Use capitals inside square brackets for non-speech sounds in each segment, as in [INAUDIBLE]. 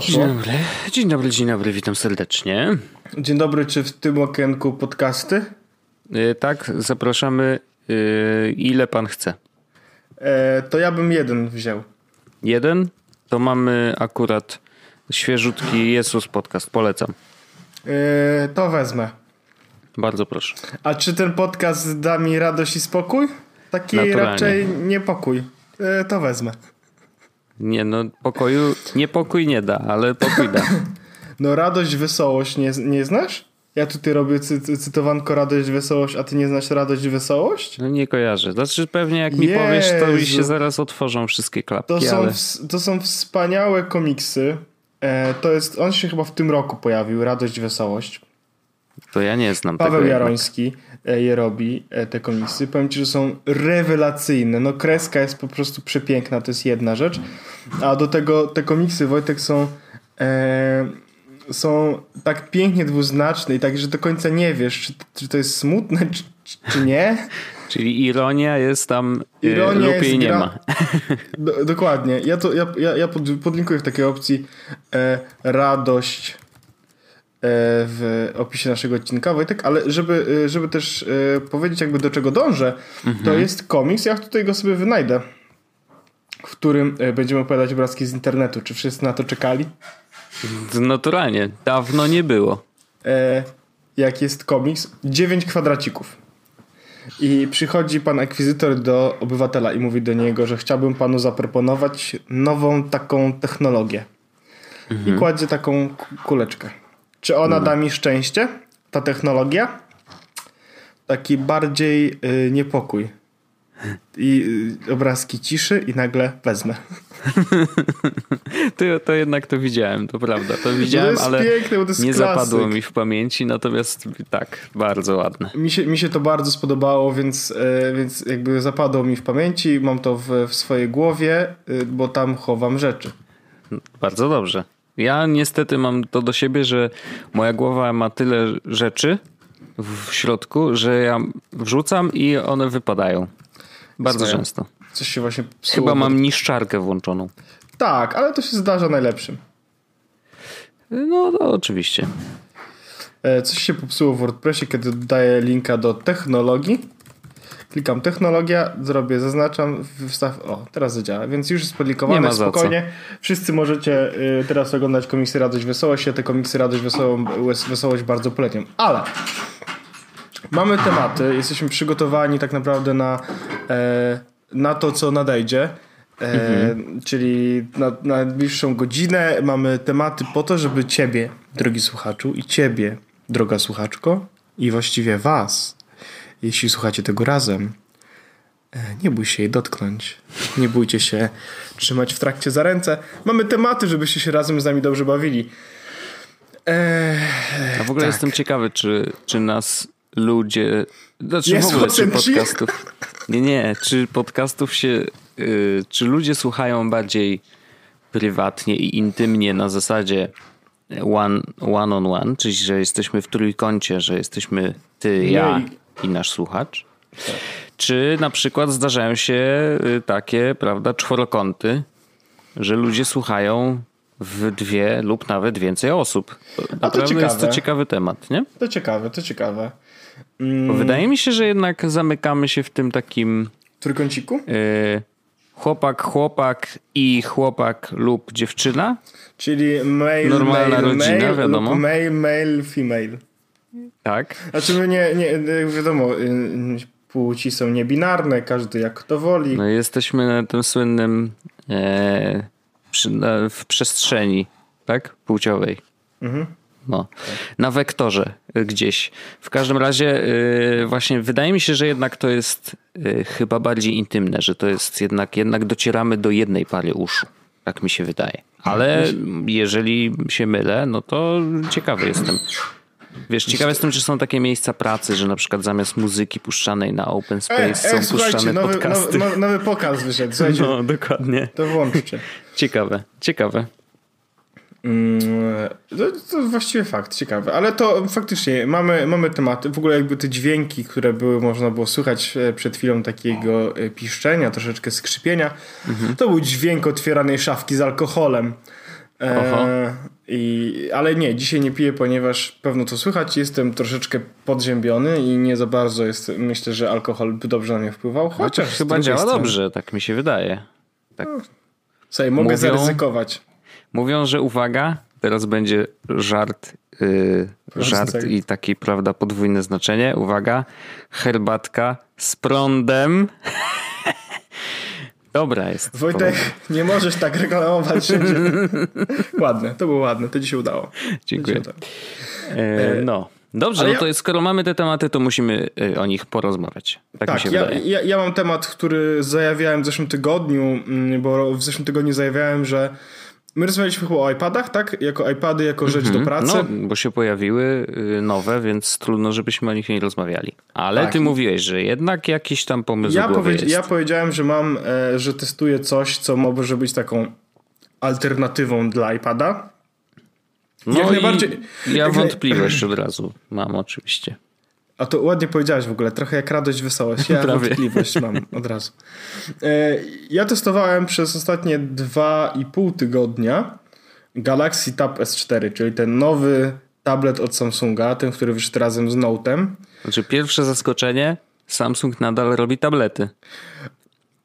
Dzień dobry, dzień dobry, dzień dobry, witam serdecznie. Dzień dobry, czy w tym okienku podcasty? Yy, tak, zapraszamy yy, ile pan chce. E, to ja bym jeden wziął. Jeden, to mamy akurat świeżutki Jezus podcast, polecam. E, to wezmę. Bardzo proszę. A czy ten podcast da mi radość i spokój? Taki Naturalnie. raczej niepokój. E, to wezmę. Nie no, pokoju, niepokój nie da, ale pokój da. [COUGHS] No radość, wesołość nie, nie znasz? Ja tutaj robię cy, cy, cytowanko radość, wesołość, a ty nie znasz radość, wesołość? No nie kojarzę. Znaczy pewnie jak mi powiesz, to mi się Jezu. zaraz otworzą wszystkie klapki, To są, ale... to są wspaniałe komiksy. E, to jest, on się chyba w tym roku pojawił, Radość, Wesołość. To ja nie znam Paweł tego. jednak. Jaroński e, je robi, e, te komiksy. Powiem ci, że są rewelacyjne. No kreska jest po prostu przepiękna, to jest jedna rzecz. A do tego te komiksy, Wojtek, są e, są tak pięknie dwuznaczne i tak, że do końca nie wiesz, czy, czy to jest smutne, czy, czy- nie. [LAUGHS] Czyli ironia jest tam yy, Ironia lub jej nie gra- ma. [LAUGHS] Do, dokładnie. Ja to ja, ja, ja pod, podlinkuję w takiej opcji e, radość e, w opisie naszego odcinka, Wojtek, ale żeby, e, żeby też e, powiedzieć jakby do czego dążę, to jest komiks, ja tutaj go sobie wynajdę, w którym e, będziemy opowiadać obrazki z internetu. Czy wszyscy na to czekali? Naturalnie, dawno nie było. e, jak jest komiks, 9 kwadracików. I przychodzi pan akwizytor do obywatela i mówi do niego, że chciałbym panu zaproponować nową taką technologię. I kładzie taką ku- kuleczkę. Czy ona da mi szczęście, ta technologia? Taki bardziej y, niepokój. I y, obrazki ciszy i nagle wezmę. [LAUGHS] To, to jednak to widziałem, to prawda. To widziałem, jest ale piękne, to nie klasyk. zapadło mi w pamięci, natomiast tak, bardzo ładne. Mi się, mi się to bardzo spodobało, więc, e, więc jakby zapadło mi w pamięci. Mam to w, w swojej głowie, e, bo tam chowam rzeczy. Bardzo dobrze. Ja niestety mam to do siebie, że moja głowa ma tyle rzeczy w środku, że ja wrzucam i one wypadają. Bardzo Swoje. często. Coś się właśnie psuło. Chyba mam niszczarkę włączoną. Tak, ale to się zdarza najlepszym. No to oczywiście. E, Coś się popsuło w WordPressie, kiedy dodaję linka do technologii. Klikam technologia, zrobię, zaznaczam, wstaw. O, teraz zadziała, więc już jest Nie podlinkowane. ma za Spokojnie. Wszyscy możecie y, teraz oglądać komiksy Radość Wesołość. Ja te komiksy Radość Wesołą, Wes- Wesołość bardzo polecam. Ale mamy tematy, jesteśmy przygotowani tak naprawdę na, e, na to, co nadejdzie. E, Czyli na, na najbliższą godzinę mamy tematy po to, żeby ciebie, drogi słuchaczu, i ciebie, droga słuchaczko, i właściwie was, jeśli słuchacie tego razem, e, nie bój się jej dotknąć. Nie bójcie się trzymać w trakcie za ręce. Mamy tematy, żebyście się razem z nami dobrze bawili. Eee, A w ogóle tak. jestem ciekawy, czy, czy nas ludzie. Znaczy Nie w ogóle, czy podcastów. Nie, nie, czy podcastów się. y, czy ludzie słuchają bardziej prywatnie i intymnie na zasadzie one, one on one, czyli że jesteśmy w trójkącie, że jesteśmy ty, ja i nasz słuchacz. Czy na przykład zdarzają się y, takie, prawda, czworokąty, że ludzie słuchają w dwie lub nawet więcej osób. Naprawdę jest to ciekawe. ciekawy temat, nie? to ciekawe, to ciekawe. Bo wydaje mi się, że jednak zamykamy się w tym takim trójkąciku? y, chłopak, chłopak i chłopak lub dziewczyna. Czyli male, Normalna male, rodzina, male wiadomo. male, male, female. Tak. Znaczy my nie, nie wiadomo, y, płci są niebinarne, każdy jak to woli. No jesteśmy na tym słynnym e, przy, na, w przestrzeni, tak? Płciowej. Mhm. No. Na wektorze gdzieś. W każdym razie y, właśnie wydaje mi się, że jednak to jest y, chyba bardziej intymne, że to jest jednak, jednak docieramy do jednej pary uszu. Tak mi się wydaje. Ale jeżeli się mylę, no to ciekawy jestem. Wiesz, ciekawe jestem, czy są takie miejsca pracy, że na przykład zamiast muzyki puszczanej na open space E, są e, słuchajcie, puszczane nowy, podcasty. nowy, nowy pokaz wyszedł, [LAUGHS] słuchajcie, No, dokładnie. to włączcie. Ciekawe, ciekawe. Mm, To, to właściwie fakt, ciekawe. Ale to faktycznie mamy, mamy tematy. W ogóle jakby te dźwięki, które były, można było słychać e, przed chwilą takiego e, piszczenia, troszeczkę skrzypienia. To był dźwięk otwieranej szafki z alkoholem. Oho. E, i, ale nie, dzisiaj nie piję, ponieważ pewno to słychać. Jestem troszeczkę podziębiony i nie za bardzo jest. Myślę, że alkohol by dobrze na mnie wpływał. Chociaż Chyba działa strony- dobrze, tak mi się wydaje. Tak. Słuchaj, mogę Mówią- zaryzykować. Mówią, że uwaga, teraz będzie żart, yy, żart tak. i taki, prawda, podwójne znaczenie. Uwaga, herbatka z prądem. [LAUGHS] Dobra jest. Wojtek, nie możesz tak reklamować wszędzie. [LAUGHS] ładne, to było ładne, to ci się udało. Dziękuję. Się udało. E, no. Dobrze, Ale no ja- to jest, skoro mamy te tematy, to musimy e, o nich porozmawiać. Tak, Tak, się ja, ja, ja mam temat, który zajawiałem w zeszłym tygodniu, mm, bo w zeszłym tygodniu zajawiałem, że my rozmawialiśmy chyba o iPadach, tak? Jako iPady, jako rzecz do pracy. No, bo się pojawiły y, nowe, więc trudno, żebyśmy o nich nie rozmawiali. Ale Tak. ty mówiłeś, że jednak jakiś tam pomysł ja, jest. ja powiedziałem, że mam, e, że testuję coś, co może być taką alternatywą dla iPada. no jak najbardziej- ja jak wątpliwość od razu mam oczywiście. A to ładnie powiedziałeś w ogóle, trochę jak radość, wesołość. Ja Prawie. wątpliwość mam od razu. E, ja testowałem przez ostatnie dwa i pół tygodnia Galaxy Tab S4, czyli ten nowy tablet od Samsunga, ten, który wyszedł razem z Note'em. Znaczy pierwsze zaskoczenie, Samsung nadal robi tablety.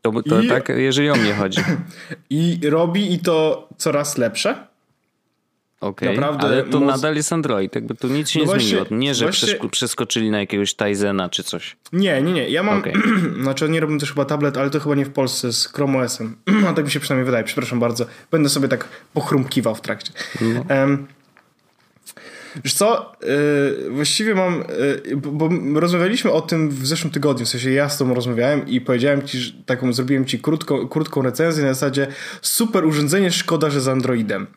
To, to I- tak, jeżeli o mnie chodzi. [CLEARS THROAT] I robi i to coraz lepsze. Naprawdę ale to moc- nadal jest Android, jakby tu nic się No nie właśnie- zmieniło. Nie, że właśnie- przesko- przeskoczyli na jakiegoś Tizena czy coś. Nie, nie, nie. Ja mam. Okej. [CLEARS THROAT] znaczy, oni robią też chyba tablet, ale to chyba nie w Polsce z Chrome OS-em. [CLEARS THROAT] A tak mi się przynajmniej wydaje. Przepraszam bardzo. Będę sobie tak pochrumkiwał w trakcie. No. Em, Wiesz co, yy, właściwie mam, yy, bo, bo rozmawialiśmy o tym w zeszłym tygodniu, w sensie ja z tobą rozmawiałem i powiedziałem ci, że taką zrobiłem ci krótką, krótką recenzję na zasadzie super urządzenie, szkoda, że z Androidem.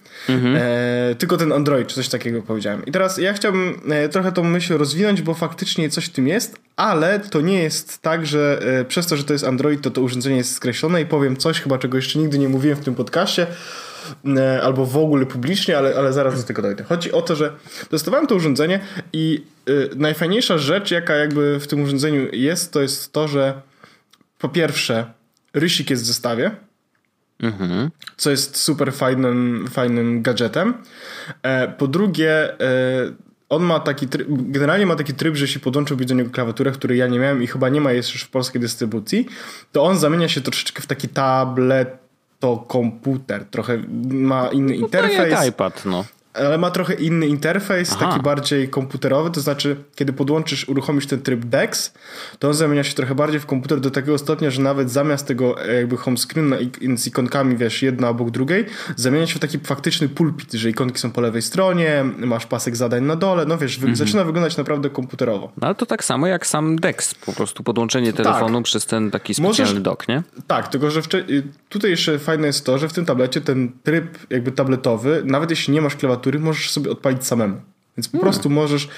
E, tylko ten Android, czy coś takiego powiedziałem. I teraz ja chciałbym e, trochę tą myśl rozwinąć, bo faktycznie coś w tym jest, ale to nie jest tak, że e, przez to, że to jest Android, to to urządzenie jest skreślone i powiem coś chyba, czego jeszcze nigdy nie mówiłem w tym podcaście, albo w ogóle publicznie, ale, ale zaraz do tego dojdę. Chodzi o to, że testowałem to urządzenie i y, najfajniejsza rzecz, jaka jakby w tym urządzeniu jest, to jest to, że po pierwsze rysik jest w zestawie, Mhm. co jest super fajnym, fajnym gadżetem. E, po drugie, e, on ma taki tryb, generalnie ma taki tryb, że jeśli podłączyłbyś do niego klawiaturę, której ja nie miałem i chyba nie ma jeszcze w polskiej dystrybucji, to on zamienia się troszeczkę w taki tablet to komputer. Trochę ma inny No interfejs. jak iPad, no. Ale ma trochę inny interfejs, Aha. taki bardziej komputerowy, to znaczy, kiedy podłączysz, uruchomisz ten tryb DeX, to on zamienia się trochę bardziej w komputer do takiego stopnia, że nawet zamiast tego e, jakby home screen na ik- z ikonkami, wiesz, jedna obok drugiej, zamienia się w taki faktyczny pulpit, że ikonki są po lewej stronie, masz pasek zadań na dole, no wiesz, wy- zaczyna wyglądać naprawdę komputerowo. No ale to tak samo jak sam Dex, po prostu podłączenie telefonu przez ten taki specjalny Możesz- dock, nie? Tak, tylko że y, tutaj jeszcze fajne jest to, że w tym tablecie ten tryb jakby tabletowy, nawet jeśli nie masz klawiatury, możesz sobie odpalić samemu. Więc po prostu możesz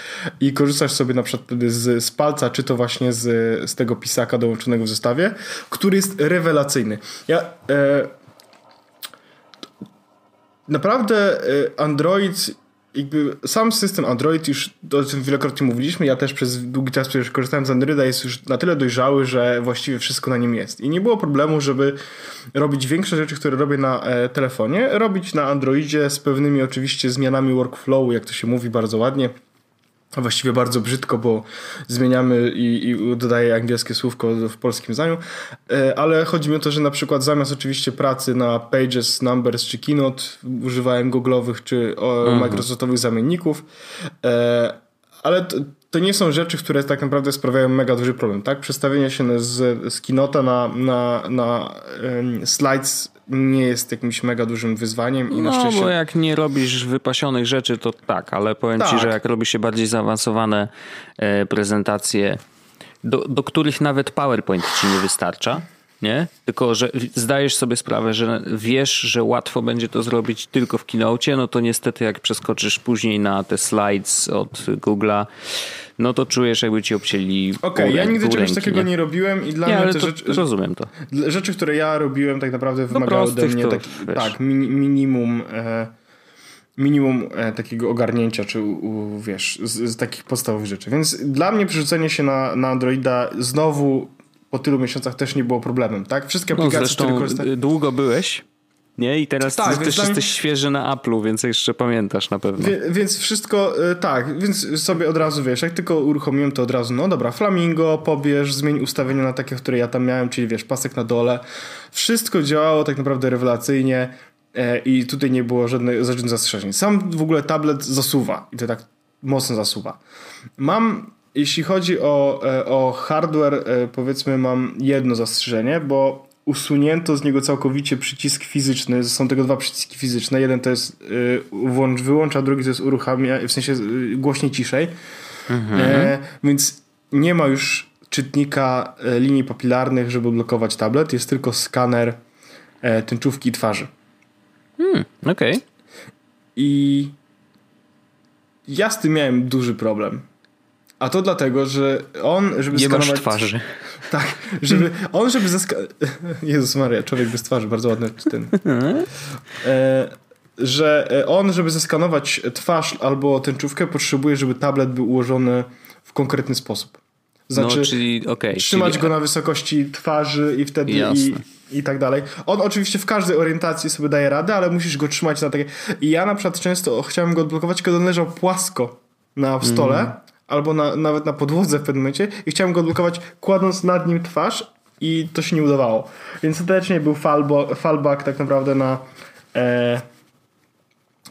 i korzystasz sobie na przykład wtedy z, z palca, czy to właśnie z, z tego pisaka dołączonego w zestawie, który jest rewelacyjny. Ja e, naprawdę e, Android jakby sam system Android już o tym wielokrotnie mówiliśmy, ja też przez długi czas przecież korzystałem z Androida, jest już na tyle dojrzały, że właściwie wszystko na nim jest. I nie było problemu, żeby robić większe rzeczy, które robię na e, telefonie, robić na Androidzie z pewnymi oczywiście zmianami workflowu, jak to się mówi bardzo ładnie. A właściwie bardzo brzydko, bo zmieniamy i, i dodaję angielskie słówko w polskim zdaniu, E, ale chodzi mi o to, że na przykład zamiast oczywiście pracy na Pages, Numbers czy Keynote używałem google'owych czy o, Microsoftowych zamienników, E, ale to, to nie są rzeczy, które tak naprawdę sprawiają mega duży problem, tak? Przestawienie się z, z Keynote'a na, na, na slides nie jest jakimś mega dużym wyzwaniem i na No, szczęście... bo jak nie robisz wypasionych rzeczy, to tak, ale powiem ci, Tak. że jak robi się bardziej zaawansowane e, prezentacje, do, do których nawet PowerPoint ci nie wystarcza, nie? Tylko, że zdajesz sobie sprawę, że wiesz, że łatwo będzie to zrobić tylko w Keynote, no to niestety jak przeskoczysz później na te slides od Google'a, no to czujesz jakby ci obcięli Okej, okay, ja nigdy czegoś takiego nie? nie? robiłem i dla nie, mnie te rzeczy... Rozumiem to. Rzeczy, które ja robiłem tak naprawdę no wymagały no ode mnie to, taki, tak, minimum... E, minimum e, takiego ogarnięcia, czy u, wiesz, z, z, takich podstawowych rzeczy. Więc dla mnie przerzucenie się na, na Androida znowu po tylu miesiącach też nie było problemem, tak? Wszystkie no, aplikacje, no, które korzystałem... długo byłeś, nie? I teraz tak, też jesteś mnie... świeży na Apple'u, więc jeszcze pamiętasz na pewno. Wie, więc wszystko, e, tak, więc sobie od razu wiesz, jak tylko uruchomiłem to od razu, no dobra, Flamingo, pobierz, zmień ustawienia na takie, które ja tam miałem, czyli wiesz, pasek na dole. Wszystko działało tak naprawdę rewelacyjnie e, i tutaj nie było żadnych, żadnych zastrzeżeń. Sam w ogóle tablet zasuwa i to tak mocno zasuwa. Mam jeśli chodzi o, e, o hardware, powiedzmy, mam jedno zastrzeżenie, bo usunięto z niego całkowicie przycisk fizyczny. Są tego dwa przyciski fizyczne. Jeden to jest y, włącz, wyłącz, a drugi to jest uruchamia, w sensie y, głośniej, ciszej. Mhm. E, więc nie ma już czytnika e, linii papilarnych, żeby blokować tablet. Jest tylko skaner e, tęczówki twarzy. Hmm, okej. Okay. I ja z tym miałem duży problem. A to dlatego, że on, żeby Nie skanować... masz twarzy. Tak, żeby on, żeby zeskanować... Jezus Maria, człowiek bez twarzy, bardzo ładny ten. E, że on, żeby zeskanować twarz albo tęczówkę, potrzebuje, żeby tablet był ułożony w konkretny sposób. Znaczy, no, czyli, okay, trzymać czyli... go na wysokości twarzy i wtedy i, i tak dalej. On oczywiście w każdej orientacji sobie daje radę, ale musisz go trzymać na takie... I ja na przykład często chciałem go odblokować, kiedy on leżał płasko na stole, mm albo na, nawet na podłodze w pewnym momencie i chciałem go odblokować kładąc nad nim twarz i to się nie udawało. Więc ostatecznie był fallbo, fallback tak naprawdę na e,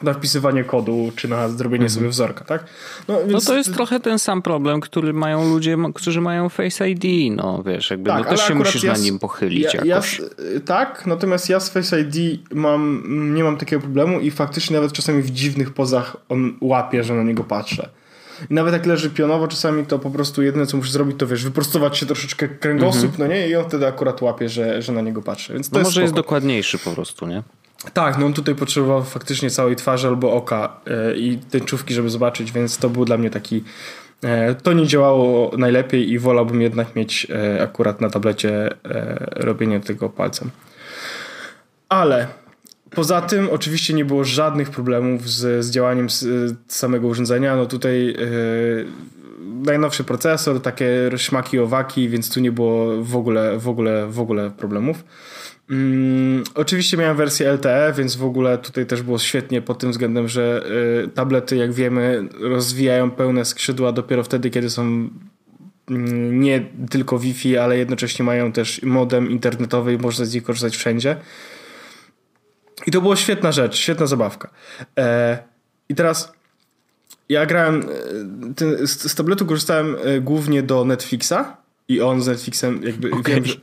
na wpisywanie kodu, czy na zrobienie mhm. sobie wzorka, tak? No, więc... no, to jest trochę ten sam problem, który mają ludzie, którzy mają Face ID, no wiesz, jakby tak, no, też się musisz ja, na nim pochylić ja, jakoś. Ja, tak, natomiast ja z Face ID mam, nie mam takiego problemu i faktycznie nawet czasami w dziwnych pozach on łapie, że na niego patrzę. I nawet jak leży pionowo, czasami to po prostu jedyne, co muszę zrobić, to wiesz, wyprostować się troszeczkę kręgosłup, mm -hmm. no nie? I on wtedy akurat łapie, że, że na niego patrzy. Więc to no jest może spoko. jest dokładniejszy po prostu, nie? Tak, no on tutaj potrzebował faktycznie całej twarzy albo oka yy, i tęczówki, żeby zobaczyć, więc to był dla mnie taki... Yy, to nie działało najlepiej i wolałbym jednak mieć yy, akurat na tablecie robienie tego palcem. Ale Poza tym oczywiście nie było żadnych problemów z, z działaniem samego urządzenia. No tutaj yy, najnowszy procesor, takie szmaki owaki, więc tu nie było w ogóle, w ogóle, w ogóle problemów. Mm, oczywiście miałem wersję LTE, więc w ogóle tutaj też było świetnie pod tym względem, że y, tablety, jak wiemy, rozwijają pełne skrzydła dopiero wtedy, kiedy są mm, nie tylko Wi-Fi, ale jednocześnie mają też modem internetowy i można z nich korzystać wszędzie. I to była świetna rzecz, świetna zabawka. E, I teraz ja grałem, e, z, z tabletu korzystałem e, głównie do Netflixa i on z Netflixem jakby okay. wiem, że,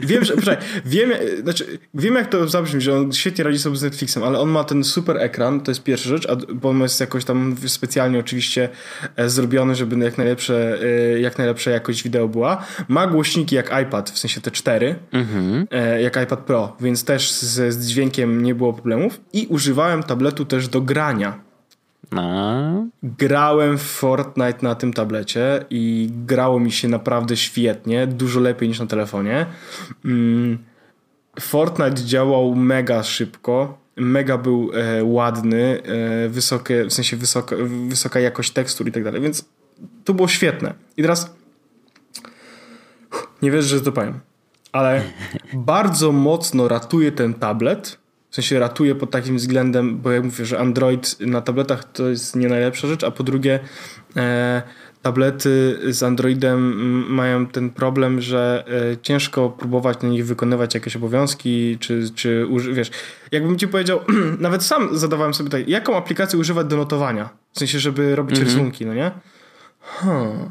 wiem, że proszę, wiem, znaczy, wiem jak to zabrzmi, że on świetnie radzi sobie z Netflixem, ale on ma ten super ekran, to jest pierwsza rzecz, a, bo on jest jakoś tam specjalnie oczywiście e, zrobiony, żeby jak najlepsze, e, jak najlepsza jakość wideo była. Ma głośniki jak iPad, w sensie te cztery, mm-hmm. jak iPad Pro, więc też z, z dźwiękiem nie było problemów i używałem tabletu też do grania a? Grałem w Fortnite na tym tablecie i grało mi się naprawdę świetnie, dużo lepiej niż na telefonie. Mm, Fortnite działał mega szybko, mega był e, ładny, e, wysokie, w sensie wysoka, wysoka jakość tekstur i tak dalej, więc to było świetne. I teraz nie wierzę, że to powiem, ale [LAUGHS] bardzo mocno ratuje ten tablet w sensie ratuje pod takim względem, bo jak mówię, że Android na tabletach to jest nie najlepsza rzecz, a po drugie e, tablety z Androidem mają ten problem, że e, ciężko próbować na nich wykonywać jakieś obowiązki, czy, czy wiesz, jakbym ci powiedział, [CLEARS THROAT] nawet sam zadawałem sobie tutaj, jaką aplikację używać do notowania, w sensie, żeby robić mhm. rysunki, no nie? Hmm.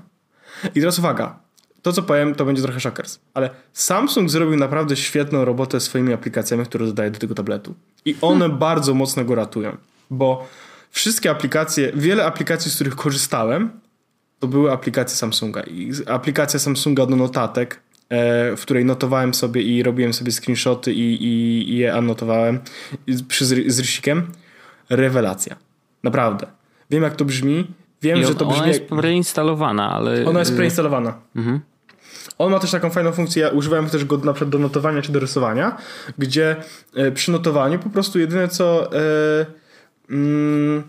I teraz uwaga, to, co powiem, to będzie trochę szokers, ale Samsung zrobił naprawdę świetną robotę swoimi aplikacjami, które dodaje do tego tabletu. I one hmm. bardzo mocno go ratują, bo wszystkie aplikacje, wiele aplikacji, z których korzystałem, to były aplikacje Samsunga. I aplikacja Samsunga do notatek, w której notowałem sobie i robiłem sobie screenshoty i, i, i je anotowałem przy, z Rysikiem. Rewelacja. Naprawdę. Wiem jak to brzmi. Wiem, I że to brzmi. Ona jest preinstalowana, ale. Ona jest preinstalowana. Mhm. On ma też taką fajną funkcję, ja używałem też go na przykład do notowania czy do rysowania, gdzie e, przy notowaniu po prostu jedyne co e, mm,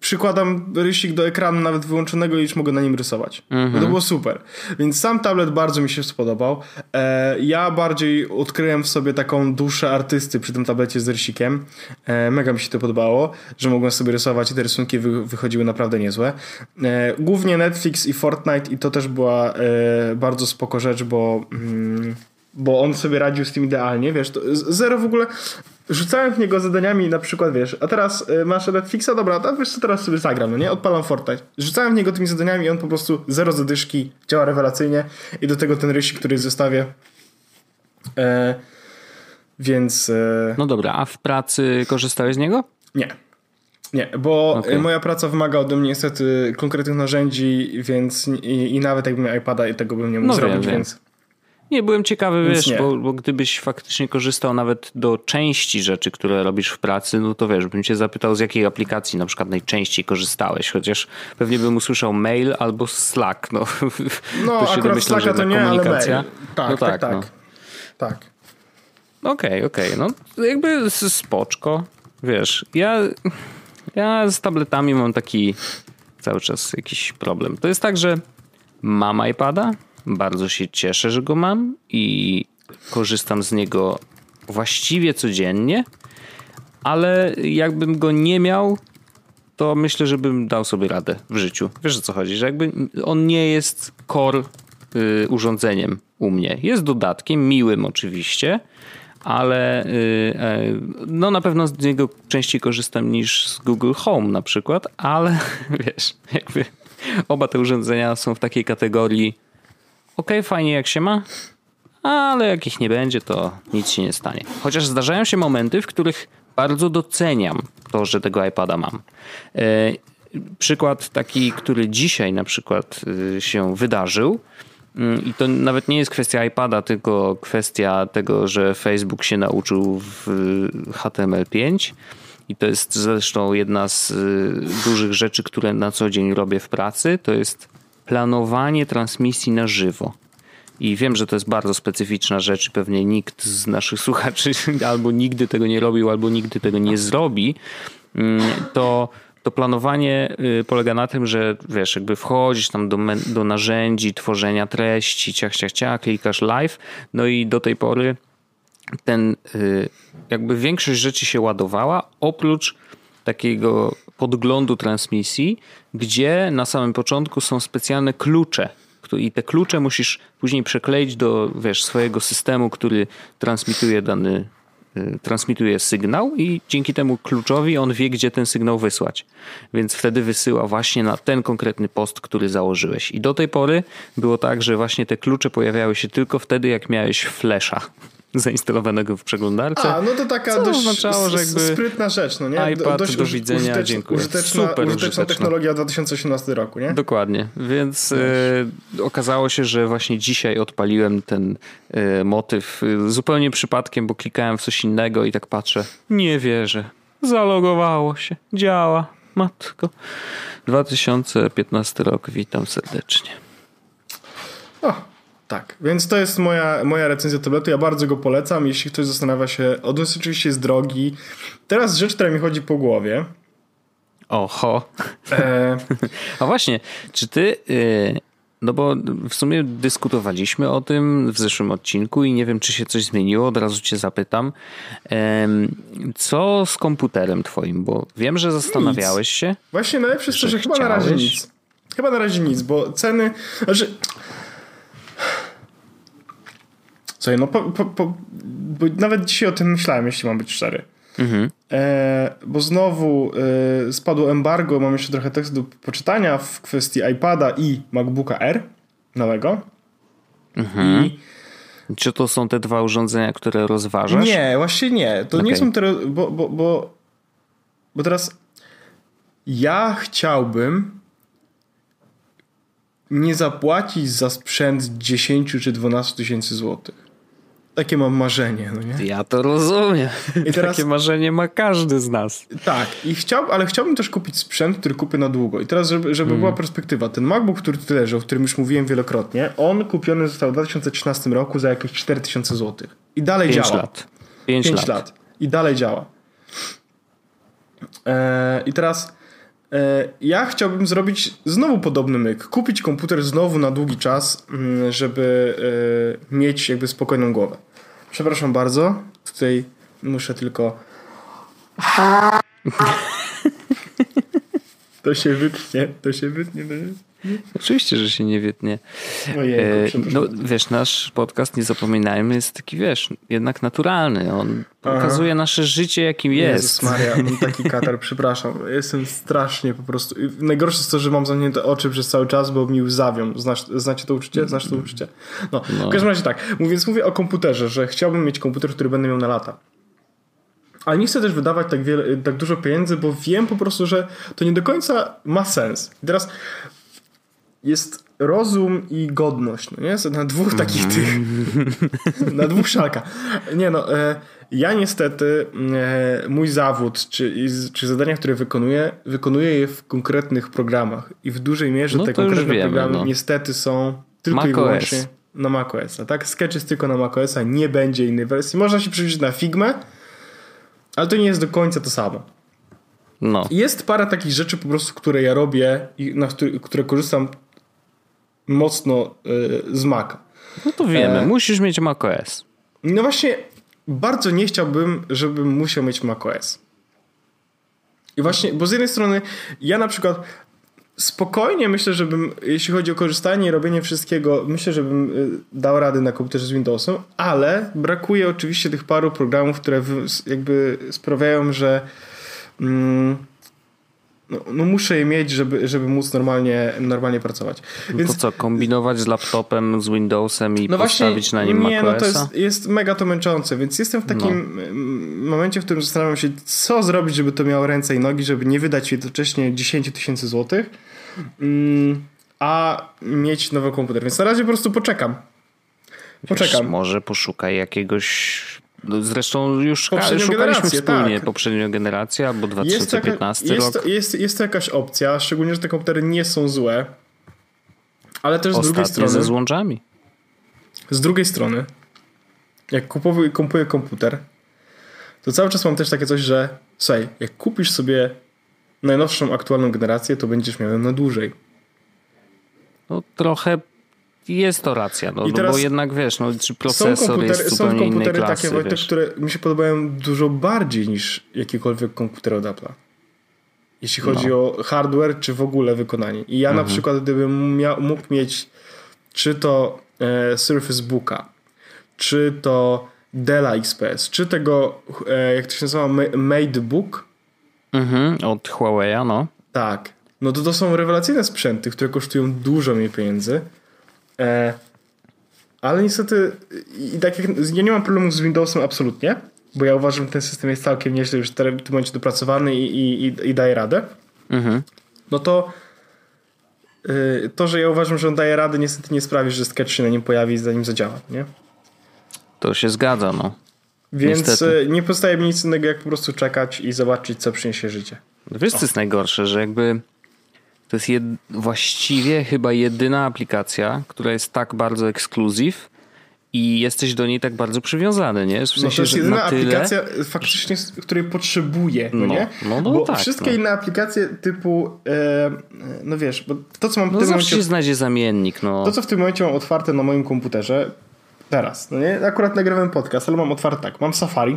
przykładam rysik do ekranu nawet wyłączonego i już mogę na nim rysować. Mhm. To było super. Więc sam tablet bardzo mi się spodobał. E, ja bardziej odkryłem w sobie taką duszę artysty przy tym tablecie z rysikiem. E, mega mi się to podobało, że mogłem sobie rysować i te rysunki wy, wychodziły naprawdę niezłe. E, głównie Netflix i Fortnite i to też była e, bardzo spoko rzecz, bo... Mm, bo on sobie radził z tym idealnie, wiesz, to zero w ogóle, rzucałem w niego zadaniami na przykład, wiesz, a teraz y, masz Netflixa, dobra, a wiesz co, teraz sobie zagram, no nie, odpalam Fortnite. Rzucałem w niego tymi zadaniami i on po prostu zero zadyszki, działa rewelacyjnie i do tego ten rysik, który zestawię. E, więc... E, no dobra, a w pracy korzystałeś z niego? Nie. Nie, bo okay. moja praca wymaga ode mnie niestety konkretnych narzędzi, więc i, i nawet jakbym miał iPada i tego bym nie mógł no zrobić, wiem, więc... Nie, byłem ciekawy, Więc wiesz, bo, bo, gdybyś faktycznie korzystał nawet do części rzeczy, które robisz w pracy, no to wiesz, bym cię zapytał, z jakiej aplikacji na przykład najczęściej korzystałeś, chociaż pewnie bym usłyszał mail albo Slack. No, [LAUGHS] no to akurat Slacka to nie, komunikacja. ale mail. Tak, no tak, tak. Tak. No. tak. Okej, okay, okej. Okay. No jakby spoczko. Wiesz, ja, ja z tabletami mam taki cały czas jakiś problem. To jest tak, że mam iPada, bardzo się cieszę, że go mam i korzystam z niego właściwie codziennie, ale jakbym go nie miał, to myślę, że bym dał sobie radę w życiu. Wiesz o co chodzi, że jakby on nie jest core y, urządzeniem u mnie. Jest dodatkiem, miłym oczywiście, ale y, y, no na pewno z niego częściej korzystam niż z Google Home na przykład, ale [LAUGHS] wiesz, jakby oba te urządzenia są w takiej kategorii ok, fajnie jak się ma, ale jak ich nie będzie, to nic się nie stanie. Chociaż zdarzają się momenty, w których bardzo doceniam to, że tego iPada mam. E, przykład taki, który dzisiaj na przykład e, się wydarzył, mm, i to nawet nie jest kwestia iPada, tylko kwestia tego, że Facebook się nauczył w HTML5. I to jest zresztą jedna z e, dużych rzeczy, które na co dzień robię w pracy. To jest planowanie transmisji na żywo. I wiem, że to jest bardzo specyficzna rzecz, pewnie nikt z naszych słuchaczy [LAUGHS] albo nigdy tego nie robił, albo nigdy tego nie zrobi. Mm, to, to planowanie y, polega na tym, że wiesz, jakby wchodzisz tam do, do narzędzi tworzenia treści, ciach, ciach, ciach, klikasz live, no i do tej pory ten, y, jakby większość rzeczy się ładowała, oprócz takiego podglądu transmisji, gdzie na samym początku są specjalne klucze. I te klucze musisz później przekleić do wiesz, swojego systemu, który transmituje dany, y, transmituje sygnał i dzięki temu kluczowi on wie, gdzie ten sygnał wysłać. Więc wtedy wysyła właśnie na ten konkretny post, który założyłeś. I do tej pory było tak, że właśnie te klucze pojawiały się tylko wtedy, jak miałeś flasha zainstalowanego w przeglądarce. A, no to taka co dość oznaczało, że jakby sprytna rzecz, no nie? iPad dość do widzenia, użyteczna, dziękuję. Użyteczna, Super użyteczna technologia 2018 roku, nie? Dokładnie, więc e, okazało się, że właśnie dzisiaj odpaliłem ten e, motyw e, zupełnie przypadkiem, bo klikałem w coś innego i tak patrzę, nie wierzę, zalogowało się, działa, matko. 2015 rok, witam serdecznie. O, tak, więc to jest moja, moja recenzja tabletu. Ja bardzo go polecam. Jeśli ktoś zastanawia się, jest oczywiście jest drogi. Teraz rzecz, która mi chodzi po głowie. Oho. E... [LAUGHS] A właśnie, czy ty. Yy, no bo w sumie dyskutowaliśmy o tym w zeszłym odcinku i nie wiem, czy się coś zmieniło. Od razu cię zapytam. Co z komputerem twoim? Bo wiem, że zastanawiałeś nic. się. Właśnie najlepsze jest to, że chyba na razie nic. Chyba na razie nic, bo ceny. Znaczy, Słuchaj, no po, po, po, bo nawet dzisiaj o tym myślałem, jeśli mam być szczery. Mhm. E, bo znowu e, spadło embargo, mam jeszcze trochę tekstu do poczytania w kwestii iPada i MacBooka R nowego. Mhm. I czy to są te dwa urządzenia, które rozważasz? Nie, właśnie nie. To okay. nie są te, bo, bo, bo, bo teraz ja chciałbym nie zapłacić za sprzęt 10 czy 12 tysięcy złotych. Takie mam marzenie, no nie? Ja to rozumiem. I teraz- Takie marzenie ma każdy z nas. Tak, i chciał, ale chciałbym też kupić sprzęt, który kupię na długo. I teraz, żeby, żeby była perspektywa, ten MacBook, który tu leży, o którym już mówiłem wielokrotnie, on kupiony został w 2013 roku za jakieś 4000 zł. I dalej 5 działa. lat. 5 5 lat. lat. I dalej działa. E, I teraz ja chciałbym zrobić znowu podobny myk. Kupić komputer znowu na długi czas, mm, żeby e, mieć jakby spokojną głowę. Przepraszam bardzo. Tutaj muszę tylko. [LAUGHS] To się wytnie, to się wytnie. To się... Oczywiście, że się nie wytnie. Ojejku, E, no wiesz, nasz podcast, nie zapominajmy, jest taki, wiesz, jednak naturalny. On pokazuje nasze życie, jakim jest. Jezus Maria, taki katar, [LAUGHS] przepraszam. Jestem strasznie po prostu. Najgorsze jest to, że mam zamknięte oczy przez cały czas, bo mi łzawią. Znasz, znacie to uczucie? Znasz to uczucie? No, w każdym razie tak. Więc mówię o komputerze, że chciałbym mieć komputer, który będę miał na lata. Ale nie chcę też wydawać tak, wiele, tak dużo pieniędzy, bo wiem po prostu, że to nie do końca ma sens. I teraz jest rozum i godność, no nie? Na dwóch takich tych, [LAUGHS] na dwóch szalkach. Nie no, e, ja niestety e, mój zawód, czy, czy zadania, które wykonuję, wykonuję je w konkretnych programach i w dużej mierze No te konkretne wiemy, programy no. niestety są tylko i macOS. wyłącznie na macOS. Tak? Sketch jest tylko na macOS, nie będzie innej wersji. Można się przerzucić na Figmę, ale to nie jest do końca to samo. No. Jest parę takich rzeczy po prostu, które ja robię i na które, które korzystam mocno y, z Maca. no to wiemy, E. musisz mieć macOS. No właśnie, bardzo nie chciałbym, żebym musiał mieć macOS. I właśnie, bo z jednej strony ja na przykład spokojnie myślę, żebym, jeśli chodzi o korzystanie i robienie wszystkiego, myślę, żebym y, dał rady na komputerze z Windowsem, ale brakuje oczywiście tych paru programów, które jakby sprawiają, że mm, no, no muszę je mieć, żeby, żeby móc normalnie, normalnie pracować. No to co, kombinować z laptopem, z Windowsem i No właśnie, postawić na nim nie, no to jest, jest mega to męczące, więc jestem w takim No. momencie, w którym zastanawiam się, co zrobić, żeby to miało ręce i nogi, żeby nie wydać jednocześnie 10 tysięcy złotych, mm, a mieć nowy komputer. Więc na razie po prostu poczekam. Poczekam. Wiesz, może poszukaj jakiegoś... No zresztą już Poprzednią szukaliśmy wspólnie tak. poprzednią generację albo Jest, taka, 2015 jest, rok. to, jest, jest to jakaś opcja, szczególnie, że te komputery nie są złe, ale też z drugiej strony... ze złączami. Z drugiej strony, jak kupuję, kupuję komputer, to cały czas mam też takie coś, że słuchaj, jak kupisz sobie najnowszą, aktualną generację, to będziesz miał ją na dłużej. No trochę jest to racja, no, no bo jednak wiesz, no, czy Są procesor komputery, jest są zupełnie innej komputery klasy, takie, Wojtek, które mi się podobają dużo bardziej niż jakikolwiek komputer od Apple'a. Jeśli chodzi No. o hardware, czy w ogóle wykonanie. I ja Mhm. na przykład, gdybym miał, mógł mieć czy to e, Surface Booka, czy to Della XPS, czy tego, e, jak to się nazywa, Ma- MateBook, Mhm, od Huawei'a, no. tak, no to to są rewelacyjne sprzęty, które kosztują dużo mniej pieniędzy. E, ale niestety, i tak jak, ja nie mam problemu z Windowsem absolutnie, bo ja uważam, że ten system jest całkiem nieźle już w tym momencie dopracowany i, i, i, i daje radę. Mhm. No to y, to, że ja uważam, że on daje radę, niestety nie sprawi, że sketch się na nim pojawi zanim zadziała, nie? To się zgadza, no. Więc Niestety. y, nie pozostaje mi nic innego, jak po prostu czekać i zobaczyć, co przyniesie życie. Wiesz, co jest najgorsze, że jakby to jest jed... właściwie chyba jedyna aplikacja, która jest tak bardzo ekskluzyw i jesteś do niej tak bardzo przywiązany, nie? W No sensie, to jest jedyna tyle... aplikacja faktycznie, której potrzebuję, no, No, nie? no, no bo tak, wszystkie no. inne aplikacje typu, e, no wiesz, bo to co mam w No tym zawsze momencie, się znajdzie zamiennik, no. to co w tym momencie mam otwarte na moim komputerze, teraz, no nie? Akurat nagrywam podcast, ale mam otwarte tak, mam Safari,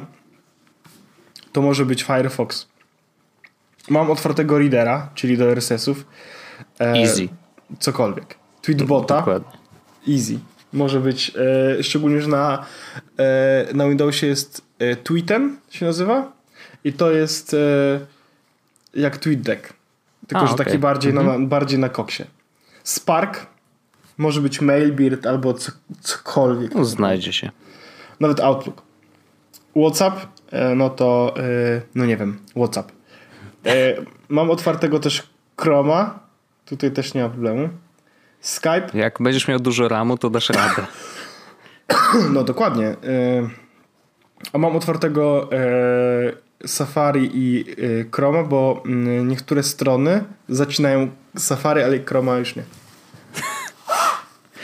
to może być Firefox, mam otwartego Readera, czyli do RSS-ów, e, Easy. cokolwiek, Tweetbota, Dokładnie. Easy. Może być, e, szczególnie, że na, e, na Windowsie jest e, Tweeten się nazywa i to jest e, jak TweetDeck. Tylko, A, że okej. taki bardziej, na, bardziej na koksie. Spark może być Mailbird albo co, cokolwiek. No, znajdzie się. Nawet Outlook. WhatsApp, e, no to e, no nie wiem, WhatsApp. E, mam otwartego też Chroma. Tutaj też nie ma problemu. Skype. Jak będziesz miał dużo ramu, to dasz radę. [COUGHS] No dokładnie. E, a mam otwartego e, Safari i Chroma, bo mm, niektóre strony zacinają Safari, ale Chroma już nie.